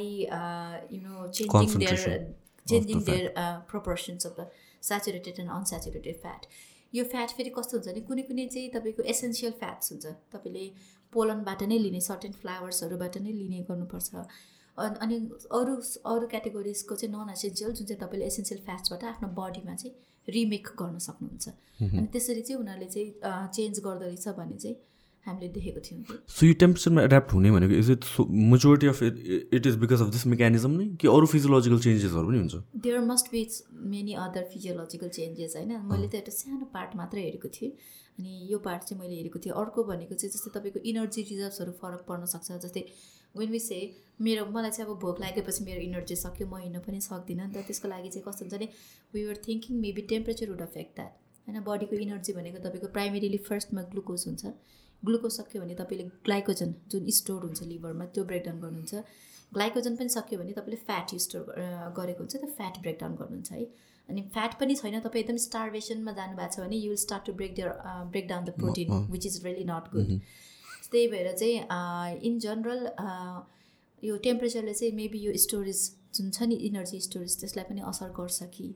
you know changing their changing their proportions of the saturated and unsaturated fat यो fat फेरि कस्तो हुन्छ भने कुनै कुनै चाहिँ तपाईँको एसेन्सियल फ्याट्स हुन्छ। तपाईँले पोलनबाट नै लिने सर्टेन फ्लावर्सहरूबाट नै लिने गर्नुपर्छ। अनि अरू अरू क्याटेगोरिजको चाहिँ नन एसेन्सियल जुन चाहिँ तपाईँले एसेन्सियल फ्याट्सबाट आफ्नो बडीमा चाहिँ रिमेक गर्न सक्नुहुन्छ। अनि त्यसरी चाहिँ उनीहरूले चाहिँ चेन्ज गर्दो रहेछ भन्ने चाहिँ हामीले देखेको थियौँ सो यो टेम्परेचरमा एड्याप्ट हुने भनेको is it so majority of it it is because of this mechanism नै? कि अरू फिजियोलोजिकल चेन्जेसहरू पनि हुन्छ? There must be many other physiological changes होइन? मैले त एउटा सानो पार्ट मात्रै हेरेको थिएँ। अनि यो पार्ट चाहिँ मैले हेरेको थिएँ। अर्को भनेको चाहिँ जस्तै तपाईँको इनर्जी रिजर्भ्सहरू फरक पर्न सक्छ। जस्तै वेन वि से मेरो मलाई चाहिँ अब भोक लागेपछि मेरो इनर्जी सक्यो म हिँड्नु पनि सक्दिनँ नि त त्यसको लागि चाहिँ कस्तो हुन्छ भने we were thinking maybe temperature would affect that होइन बडीको इनर्जी भनेको तपाईँको प्राइमेरीली फर्स्टमा ग्लुकोज हुन्छ। ग्लुकोज सक्यो भने तपाईँले ग्लाइकोजन जुन स्टोर हुन्छ लिभरमा त्यो ब्रेकडाउन गर्नुहुन्छ। ग्लाइकोजन पनि सक्यो भने तपाईँले फ्याट स्टोर गरेको हुन्छ त्यो फ्याट ब्रेकडाउन गर्नुहुन्छ है। अनि फ्याट पनि छैन तपाईँ एकदम स्टार्भेसनमा जानुभएको छ भने you will start to break their break down the protein which is really not good त्यही भएर चाहिँ इन जनरल यो टेम्परेचरले चाहिँ मेबी यो स्टोरेज जुन छ नि इनर्जी स्टोरेज त्यसलाई पनि असर गर्छ कि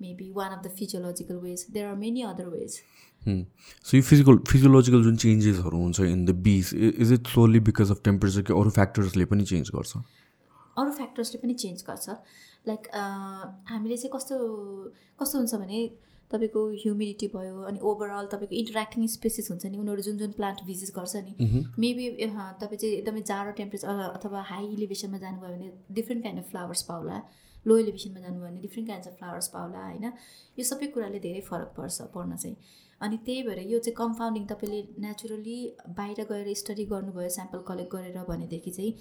maybe one of the physiological ways there are many other ways so यो फिजिकल फिजियोलोजिकल जुन चेन्जेसहरू हुन्छ in the bees is it solely because of temperature कि अरू फ्याक्टर्सले पनि चेन्ज गर्छ? अरू फ्याक्टर्सले पनि चेन्ज गर्छ। लाइक हामीले चाहिँ कस्तो कस्तो हुन्छ भने तपाईँको ह्युमिडिटी भयो अनि ओभरअल तपाईँको इन्टरेक्टिङ स्पेसिस हुन्छ नि उनीहरू जुन जुन प्लान्ट भिजिट गर्छ नि मेबी तपाईँ चाहिँ एकदमै जाडो टेम्परेचर अथवा हाई इलिभेसनमा जानुभयो भने डिफ्रेन्ट काइन्ड अफ फ्लावर्स पाउला लो इलिभेसनमा जानुभयो भने डिफ्रेन्ट काइन्ड अफ फ्लावर्स पाउला होइन? यो सबै कुराले धेरै फरक पर्छ पर्न चाहिँ। अनि त्यही भएर यो चाहिँ कम्पाउन्डिङ तपाईँले नेचुरली बाहिर गएर स्टडी गर्नुभयो स्याम्पल कलेक्ट गरेर भनेदेखि चाहिँ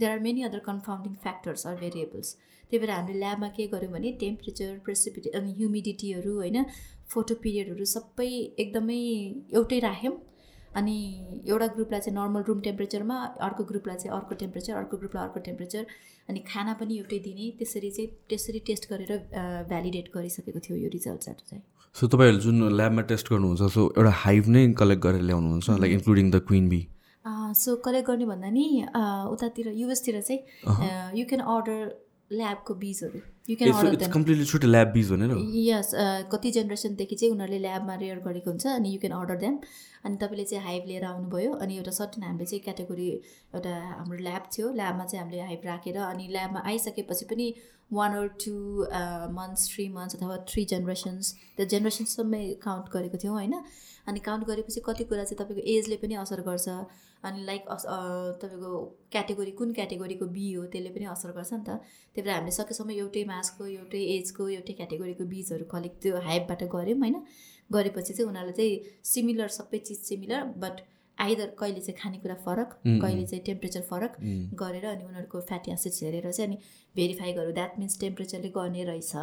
there are many other confounding factors or variables त्यही भएर हामीले ल्याबमा के गर्यौँ भने टेम्परेचर प्रेसिपिटे अनि ह्युमिडिटीहरू होइन फोटो पिरियडहरू सबै एकदमै एउटै राख्यौँ। अनि एउटा ग्रुपलाई चाहिँ नर्मल रुम टेम्परेचरमा अर्को ग्रुपलाई चाहिँ अर्को टेम्परेचर अर्को ग्रुपलाई अर्को टेम्परेचर अनि खाना पनि एउटै दिने त्यसरी चाहिँ त्यसरी टेस्ट गरेर भ्यालिडेट गरिसकेको थियो यो रिजल्ट्सहरू चाहिँ। सो तपाईँहरूले जुन ल्याबमा टेस्ट गर्नुहुन्छ सो एउटा हाइभ नै कलेक्ट गरेर ल्याउनुहुन्छ like including the queen bee so collect गर्ने भन्दा नि उतातिर युएसतिर चाहिँ यु क्यान अर्डर ल्याबको बिजहरू। यु क्यान अर्डर कम्प्लिटली छुट्टै ल्याब बिज भनेर यस कति जेनेरेसनदेखि चाहिँ उनीहरूले ल्याबमा रेयर गरेको हुन्छ अनि यु क्यान अर्डर देम अनि तपाईँले चाहिँ हाइभ लिएर आउनुभयो अनि एउटा सर्टन हामीले चाहिँ क्याटेगोरी एउटा हाम्रो ल्याब थियो ल्याबमा चाहिँ हामीले हाइभ राखेर अनि ल्याबमा आइसकेपछि पनि one or two months three months अथवा थ्री जेनेरेसन्स त्यो जेनेरेसन्सम्मै काउन्ट गरेको थियौँ होइन। अनि काउन्ट गरेपछि कति कुरा चाहिँ तपाईँको एजले पनि असर गर्छ। अनि लाइक अस तपाईँको क्याटेगोरी कुन क्याटेगोरीको बी हो त्यसले पनि असर गर्छ नि त। त्यही भएर हामीले सकेसम्म एउटै मासको एउटै एजको एउटै क्याटेगोरीको बिजहरू कलेक्ट त्यो हाइपबाट गऱ्यौँ होइन? गरेपछि चाहिँ उनीहरूलाई चाहिँ सिमिलर सबै चिज सिमिलर बट आइदर कहिले चाहिँ खानेकुरा फरक कहिले चाहिँ टेम्परेचर फरक गरेर अनि उनीहरूको फ्याटी एसिड्स हेरेर चाहिँ अनि भेरिफाई गरौँ। द्याट मिन्स टेम्परेचरले गर्ने रहेछ।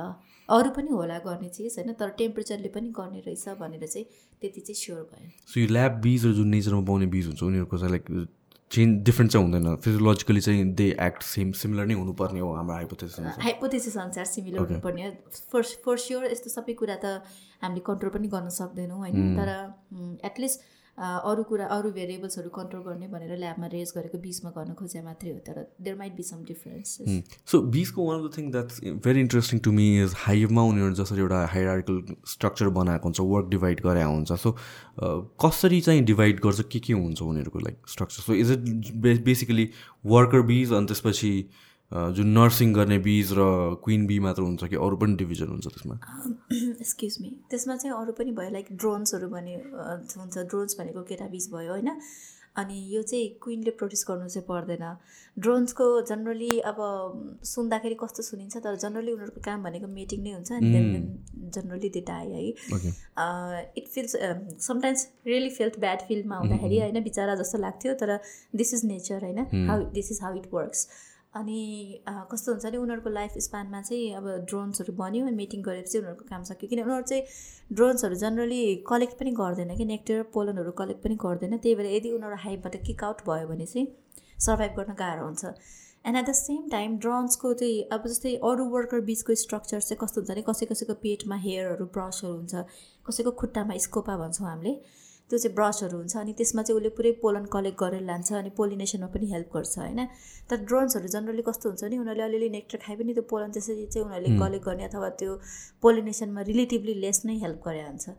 अरू पनि होला गर्ने चिज होइन? तर टेम्परेचरले पनि गर्ने रहेछ भनेर चाहिँ त्यति चाहिँ स्योर भयो। सो यो ल्याब बिजहरू जुन नेचरमा पाउने बिज हुन्छ उनीहरूको चाहिँ लाइक चेन्ज डिफ्रेन्ट चाहिँ हुँदैन। फिजियोलोजिकली चाहिँ दे एक्ट सेम सिमिलर नै हुनुपर्ने हो हाम्रो हाइपोथेसिस हाइपोथेसिस अनुसार सिमिलर हुनुपर्ने फर फर स्योर यस्तो सबै कुरा त हामीले कन्ट्रोल पनि गर्न सक्दैनौँ होइन? तर एटलिस्ट अरू कुरा अरू भेरिएबल्सहरू कन्ट्रोल गर्ने भनेर ल्याबमा रेज गरेको बिचमा गर्न खोजे मात्रै हो तर there might be some difference so बिचको one of the thing that's very interesting to me is हाइभमा उनीहरू जसरी एउटा हाइरार्कल स्ट्रक्चर बनाएको हुन्छ वर्क डिभाइड गरे हुन्छ। सो कसरी चाहिँ डिभाइड गर्छ के के हुन्छ उनीहरूको like structure so is it basically worker bees अनि त्यसपछि जुन नर्सिङ गर्ने बिज र क्विन बी मात्र हुन्छ कि अरू पनि डिभिजन हुन्छ त्यसमा? एक्सक्युज मी त्यसमा चाहिँ अरू पनि भयो लाइक ड्रोन्सहरू भने हुन्छ ड्रोन्स भनेको केटा बिज भयो होइन? अनि यो चाहिँ क्विनले प्रड्युस गर्नु चाहिँ पर्दैन। ड्रोन्सको जनरली अब सुन्दाखेरि कस्तो सुनिन्छ तर जनरली उनीहरूको काम भनेको मेटिङ नै हुन्छ देन जनरली दे डाई है? It feels sometimes really filth bad फिल्डमा हुँदाखेरि होइन बिचरा जस्तो लाग्थ्यो तर दिस इज नेचर होइन? How this is how it works अनि कस्तो हुन्छ भने उनीहरूको लाइफ स्प्यानमा चाहिँ अब ड्रोन्सहरू बन्यो मिटिङ गरेपछि उनीहरूको काम सक्यो। किन उनीहरू चाहिँ ड्रोन्सहरू जनरली कलेक्ट पनि गर्दैन कि नेक्टर पोलनहरू कलेक्ट पनि गर्दैन। त्यही भएर यदि उनीहरू हाइपबाट किक आउट भयो भने चाहिँ सर्भाइभ गर्न गाह्रो हुन्छ। And at the same time ड्रोन्सको चाहिँ अब जस्तै अरू वर्कर बिचको स्ट्रक्चर चाहिँ कस्तो हुन्छ भने कसै कसैको पेटमा हेयरहरू ब्रसहरू हुन्छ कसैको खुट्टामा स्कोपा भन्छौँ हामीले। त्यो चाहिँ ब्रसहरू हुन्छ अनि त्यसमा चाहिँ उसले पुरै पोलन कलेक्ट गरेर लान्छ अनि पोलिनेसनमा पनि हेल्प गर्छ होइन? तर ड्रोन्सहरू जनरली कस्तो हुन्छ नि उनीहरूले अलिअलि नेक्टर खाए पनि त्यो पोलन त्यसरी चाहिँ उनीहरूले कलेक्ट गर्ने अथवा त्यो पोलिनेसनमा रिलेटिभली लेस नै हेल्प गरे हुन्छ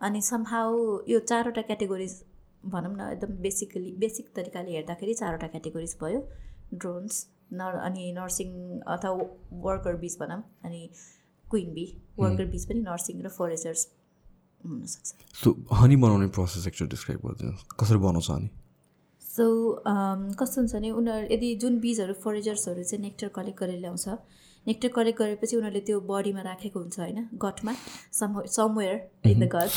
अनि समहाउ यो चारवटा क्याटेगोरिज भनौँ न एकदम बेसिकली बेसिक तरिकाले हेर्दाखेरि चारवटा क्याटेगोरिज भयो। ड्रोन्स नर अनि नर्सिङ अथवा वर्कर बिच भनौँ अनि क्विन बी वर्कर बिच पनि नर्सिङ र फरेस्टर्स हुनसक्छ। सो हनी बनाउने प्रोसेस एक्चुअली डिस्क्राइब गरिदिनुहोस् कसरी बनाउँछ हनी सो कस्तो हुन्छ भने उनीहरू यदि जुन बिजहरू फरेजर्सहरू चाहिँ नेक्टर कलेक्ट गरेर ल्याउँछ नेक्टर कलेक्ट गरेपछि उनीहरूले त्यो बडीमा राखेको हुन्छ होइन गटमा some somewhere in the gut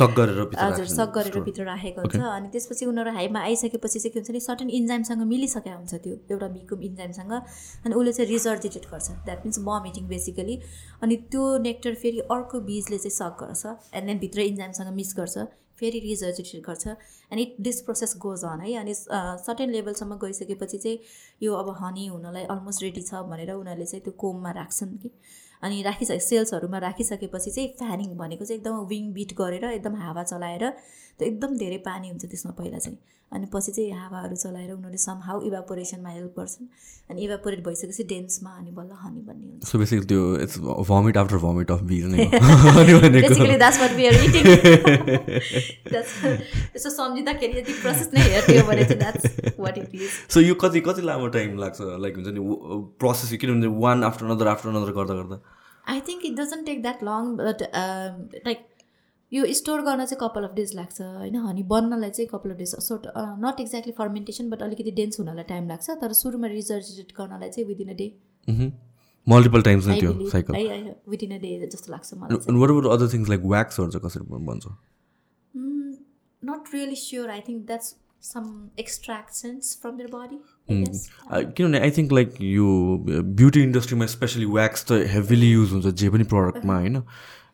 हजुर सक गरेर भित्र राखेको हुन्छ अनि त्यसपछि उनीहरू हाइमा आइसकेपछि चाहिँ के हुन्छ नि सर्टन इन्जाइमसँग मिलिसकेको हुन्छ त्यो एउटा बिको इन्जाइमसँग अनि उसले चाहिँ रिजर्जिटेट गर्छ। द्याट मिन्स भमिटिङ बेसिकली अनि त्यो नेक्टर फेरि अर्को बिजले चाहिँ सक गर्छ। एन्ड देन भित्र इन्जाइमसँग मिक्स गर्छ। फेरि रिजर्जिटेट गर्छ। And it this process goes on है। अनि सर्टेन लेभलसम्म गइसकेपछि चाहिँ यो अब हनी हुनलाई अलमोस्ट रेडी छ भनेर उनीहरूले चाहिँ त्यो कोममा राख्छन् कि। अनि राखिसके सेल्सहरूमा राखिसकेपछि चाहिँ फ्यानिङ भनेको चाहिँ एकदम विङ बिट गरेर एकदम हावा चलाएर त्यो एकदम धेरै पानी हुन्छ त्यसमा पहिला चाहिँ। अनि पछि चाहिँ हावाहरू चलाएर उनीहरूले सम हाउ इभापोरेसनमा हेल्प गर्छन्। अनि इभापोरेट भइसकेपछि डेन्समा अनि बल्ल हनी भन्ने हुन्छ। सो बेसिकली त्यो it's vomit after vomit of bees नै बेसिकली द्याट्स वाट इटिङ सम्झिँदाखेरि यदि प्रोसेस नै हेर्थ्यो भने चाहिँ that's what it is so यो कति कति लामो टाइम लाग्छ? लाइक हुन्छ नि प्रोसेस किनभने one after another after another गर्दा गर्दा। I think it doesn't take that long but like यो स्टोर गर्न चाहिँ कपाल अफ डेज लाग्छ होइन? हनी बन्नलाई चाहिँ couple of days sort not exactly fermentation but अलिकति डेन्स हुनलाई टाइम लाग्छ तर सुरुमा रिजर्जेट गर्नलाई चाहिँ within a day multiple times नै त्यो साइकल विदिन अ डे जस्तो लाग्छ मलाई what about other things like व्याक्सहरू चाहिँ कसरी बन्छ? Not really sure I think that's some extractions from their body किनभने आई थिङ्क लाइक यो ब्युटी इन्डस्ट्रीमा स्पेसली व्याक्स त हेभिली युज हुन्छ जे पनि प्रडक्टमा होइन?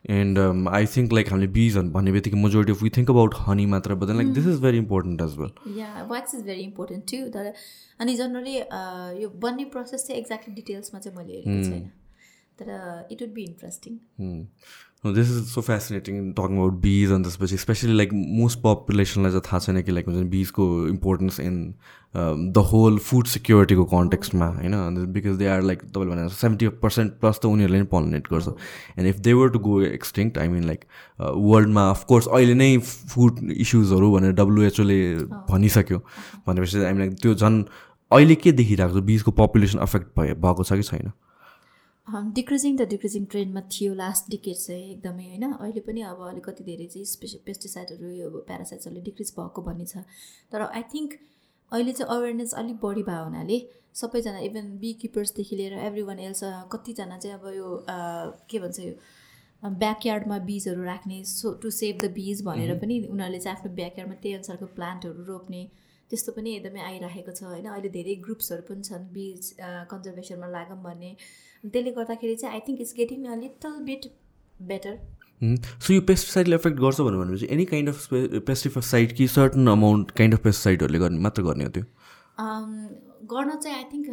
एन्ड आई थिङ्क लाइक हामीले बिज भन्ने बित्तिकै majority of we think about honey मात्र but like this is very important as well yeah wax is very important to तर अनि जनरली यो बन्ने प्रोसेस चाहिँ एक्ज्याक्टली डिटेल्समा चाहिँ मैले हेरेको छैन तर it would be interesting this is so fascinating talking about bees अनि त्यसपछि स्पेसली लाइक मोस्ट पपुलेसनलाई चाहिँ थाहा छैन कि लाइक हुन्छ बिजको importance in the whole food सिक्योरिटीको कन्टेक्स्टमा होइन? बिकज दे आर लाइक तपाईँले भने सेभेन्टी पर्सेन्ट प्लस त उनीहरूले नै पोलिनेट गर्छ। And if they were to go extinct I mean like वर्ल्डमा अफकोर्स अहिले नै फुड इस्युजहरू भनेर डब्लुएचओले भनिसक्यो। भनेपछि आई मिन लाइक त्यो झन् अहिले के देखिरहेको छ? बिजको पपुलेसन अफेक्ट भए भएको छ कि छैन? डिक्रिजिङ द डिक्रिजिङ ट्रेन्डमा थियो लास्ट डिकेट चाहिँ एकदमै होइन? अहिले पनि अब अलिकति धेरै चाहिँ स्पेस पेस्टिसाइडहरू यो प्यारासाइड्सहरूले डिक्रिज भएको भन्ने छ। तर आई थिङ्क अहिले चाहिँ अवेरनेस अलिक बढी भयो हुनाले सबैजना इभन बी किपर्सदेखि लिएर एभ्री वान एल्स कतिजना चाहिँ अब यो के भन्छ यो ब्याकयार्डमा बिजहरू राख्ने सो टु सेभ द बिज भनेर पनि उनीहरूले चाहिँ आफ्नो ब्याकयार्डमा त्यही अनुसारको प्लान्टहरू रोप्ने त्यस्तो पनि एकदमै आइरहेको छ होइन? अहिले धेरै ग्रुप्सहरू पनि छन् बिज कन्जर्भेसनमा लागौँ भन्ने। त्यसले गर्दाखेरि चाहिँ I think it's getting a little bit better so यो पेस्टिसाइडले एफेक्ट गर्छ भनेपछि एनी काइन्ड अफ पेस्टिसाइड कि सर्टन अमाउन्ट काइन्ड अफ पेस्टिसाइडहरूले गर्ने मात्र गर्ने हो त्यो? गर्न चाहिँ आई थिङ्क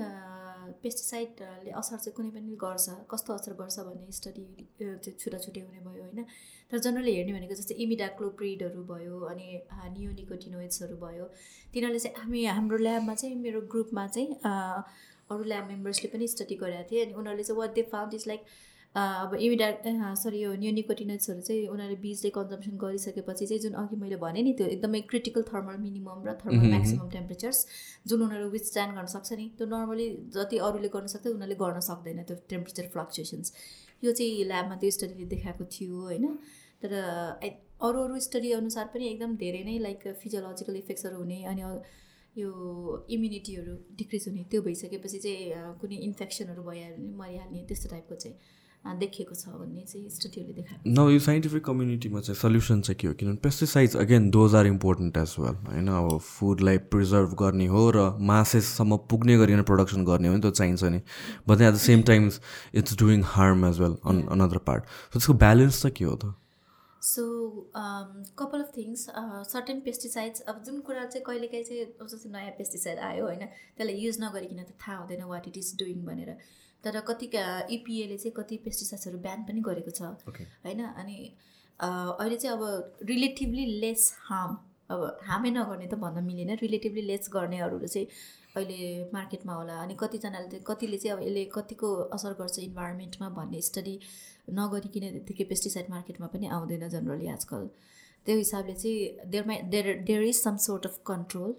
पेस्टिसाइडले असर चाहिँ कुनै पनि गर्छ। कस्तो असर गर्छ भन्ने स्टडी चाहिँ छुट्टा छुट्टै हुने भयो होइन। तर जनरली हेर्ने भनेको जस्तै इमिडाक्लोप्रिडहरू भयो अनि नियोनिकोटिनोइड्सहरू भयो। तिनीहरूले चाहिँ हामी हाम्रो ल्याबमा चाहिँ मेरो ग्रुपमा चाहिँ अरू ल्याब मेम्बर्सले पनि स्टडी गरेका थिए अनि उनीहरूले चाहिँ what they found is like अब इमिडा सरी यो न्युनिकोटिनट्सहरू चाहिँ उनीहरूले बिजले कन्जम्सन गरिसकेपछि चाहिँ जुन अघि मैले भनेँ नि त्यो एकदमै क्रिटिकल थर्मल मिनिमम र थर्मल म्याक्सिमम टेम्परेचर्स जुन उनीहरू विथस्ट्यान्ड गर्न सक्छ नि त्यो नर्मली जति अरूले गर्न सक्छ उनीहरूले गर्न सक्दैन त्यो टेम्परेचर फ्लक्चुएसन्स यो चाहिँ ल्याबमा त्यो स्टडीले देखाएको थियो होइन? तर अरू अरू स्टडी अनुसार पनि एकदम धेरै नै लाइक फिजियोलोजिकल इफेक्ट्सहरू हुने अनि यो इम्युनिटीहरू डिक्रिज हुने त्यो भइसकेपछि चाहिँ कुनै इन्फेक्सनहरू भइहाल्यो भने मरिहाल्ने त्यस्तो टाइपको चाहिँ देखिएको छ भन्ने चाहिँ स्टडीहरूले देखाएको न यो साइन्टिफिक कम्युनिटीमा चाहिँ सल्युसन चाहिँ के हो? किनभने pesticides again those are important as well होइन? अब फुडलाई प्रिजर्भ गर्ने हो र मासेससम्म पुग्ने गरिकन प्रडक्सन गर्ने हो नि त्यो चाहिन्छ नि। But at the same times it's doing harm as well on another part so त्यसको ब्यालेन्स चाहिँ के हो त? So couple of things certain pesticides अब जुन कुरा चाहिँ कहिलेकाहीँ चाहिँ जस्तो नयाँ पेस्टिसाइड आयो होइन त्यसलाई युज नगरिकन त थाहा हुँदैन वाट इट इज डुइङ भनेर। तर कति इपिएले चाहिँ कति पेस्टिसाइड्सहरू ब्यान पनि गरेको छ। होइन अनि अहिले चाहिँ अब रिलेटिभली लेस हार्म अब हार्मै नगर्ने त भन्न मिलेन। रिलेटिभली लेस गर्नेहरू चाहिँ अहिले मार्केटमा होला अनि कतिजनाले कतिले चाहिँ अब यसले कतिको असर गर्छ इन्भाइरोमेन्टमा भन्ने स्टडी नगरिकन त्यतिकै पेस्टिसाइड मार्केटमा पनि आउँदैन जनरली आजकल। त्यो हिसाबले चाहिँ there may there there is some sort of control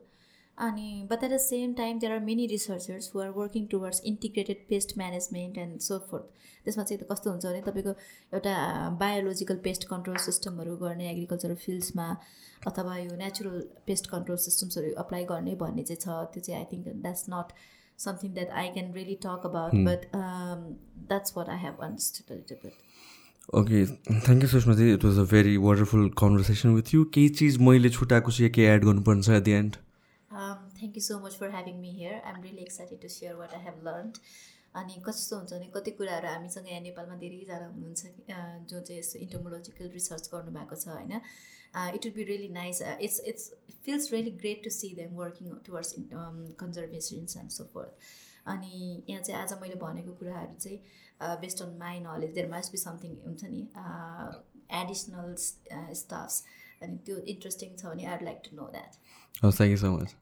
अनि but at the same time there are many researchers who are working towards integrated pest management and so forth त्यसमा चाहिँ कस्तो हुन्छ भने तपाईँको एउटा बायोलोजिकल पेस्ट कन्ट्रोल सिस्टमहरू गर्ने एग्रिकल्चरल फिल्ड्समा अथवा यो नेचुरल पेस्ट कन्ट्रोल सिस्टम्सहरू अप्लाई गर्ने भन्ने चाहिँ छ त्यो चाहिँ I think that's not talk about, hmm. but um, that's what I have understood a little bit. Okay, thank you Sushmati. It was a very wonderful conversation with you. केही चिज मैले छुट्याएको छु केही एड गर्नुपर्छ at the end thank you so much for having me here I am really excited to share what I have learn अनि कस्तो हुन्छ भने कति कुराहरू हामीसँग यहाँ नेपालमा धेरैजना हुनुहुन्छ जो चाहिँ यस्तो इन्टोमोलोजिकल रिसर्च गर्नुभएको छ होइन? really nice. Uh, it's it's it feels really great to see them working towards um, conservations and so forth. अनि यहाँ चाहिँ आज मैले भनेको कुराहरू चाहिँ based on my knowledge there must be something हुन्छ नि एडिसनल स्टाफ्स अनि त्यो इन्ट्रेस्टिङ छ भने I would like to know that thank you so much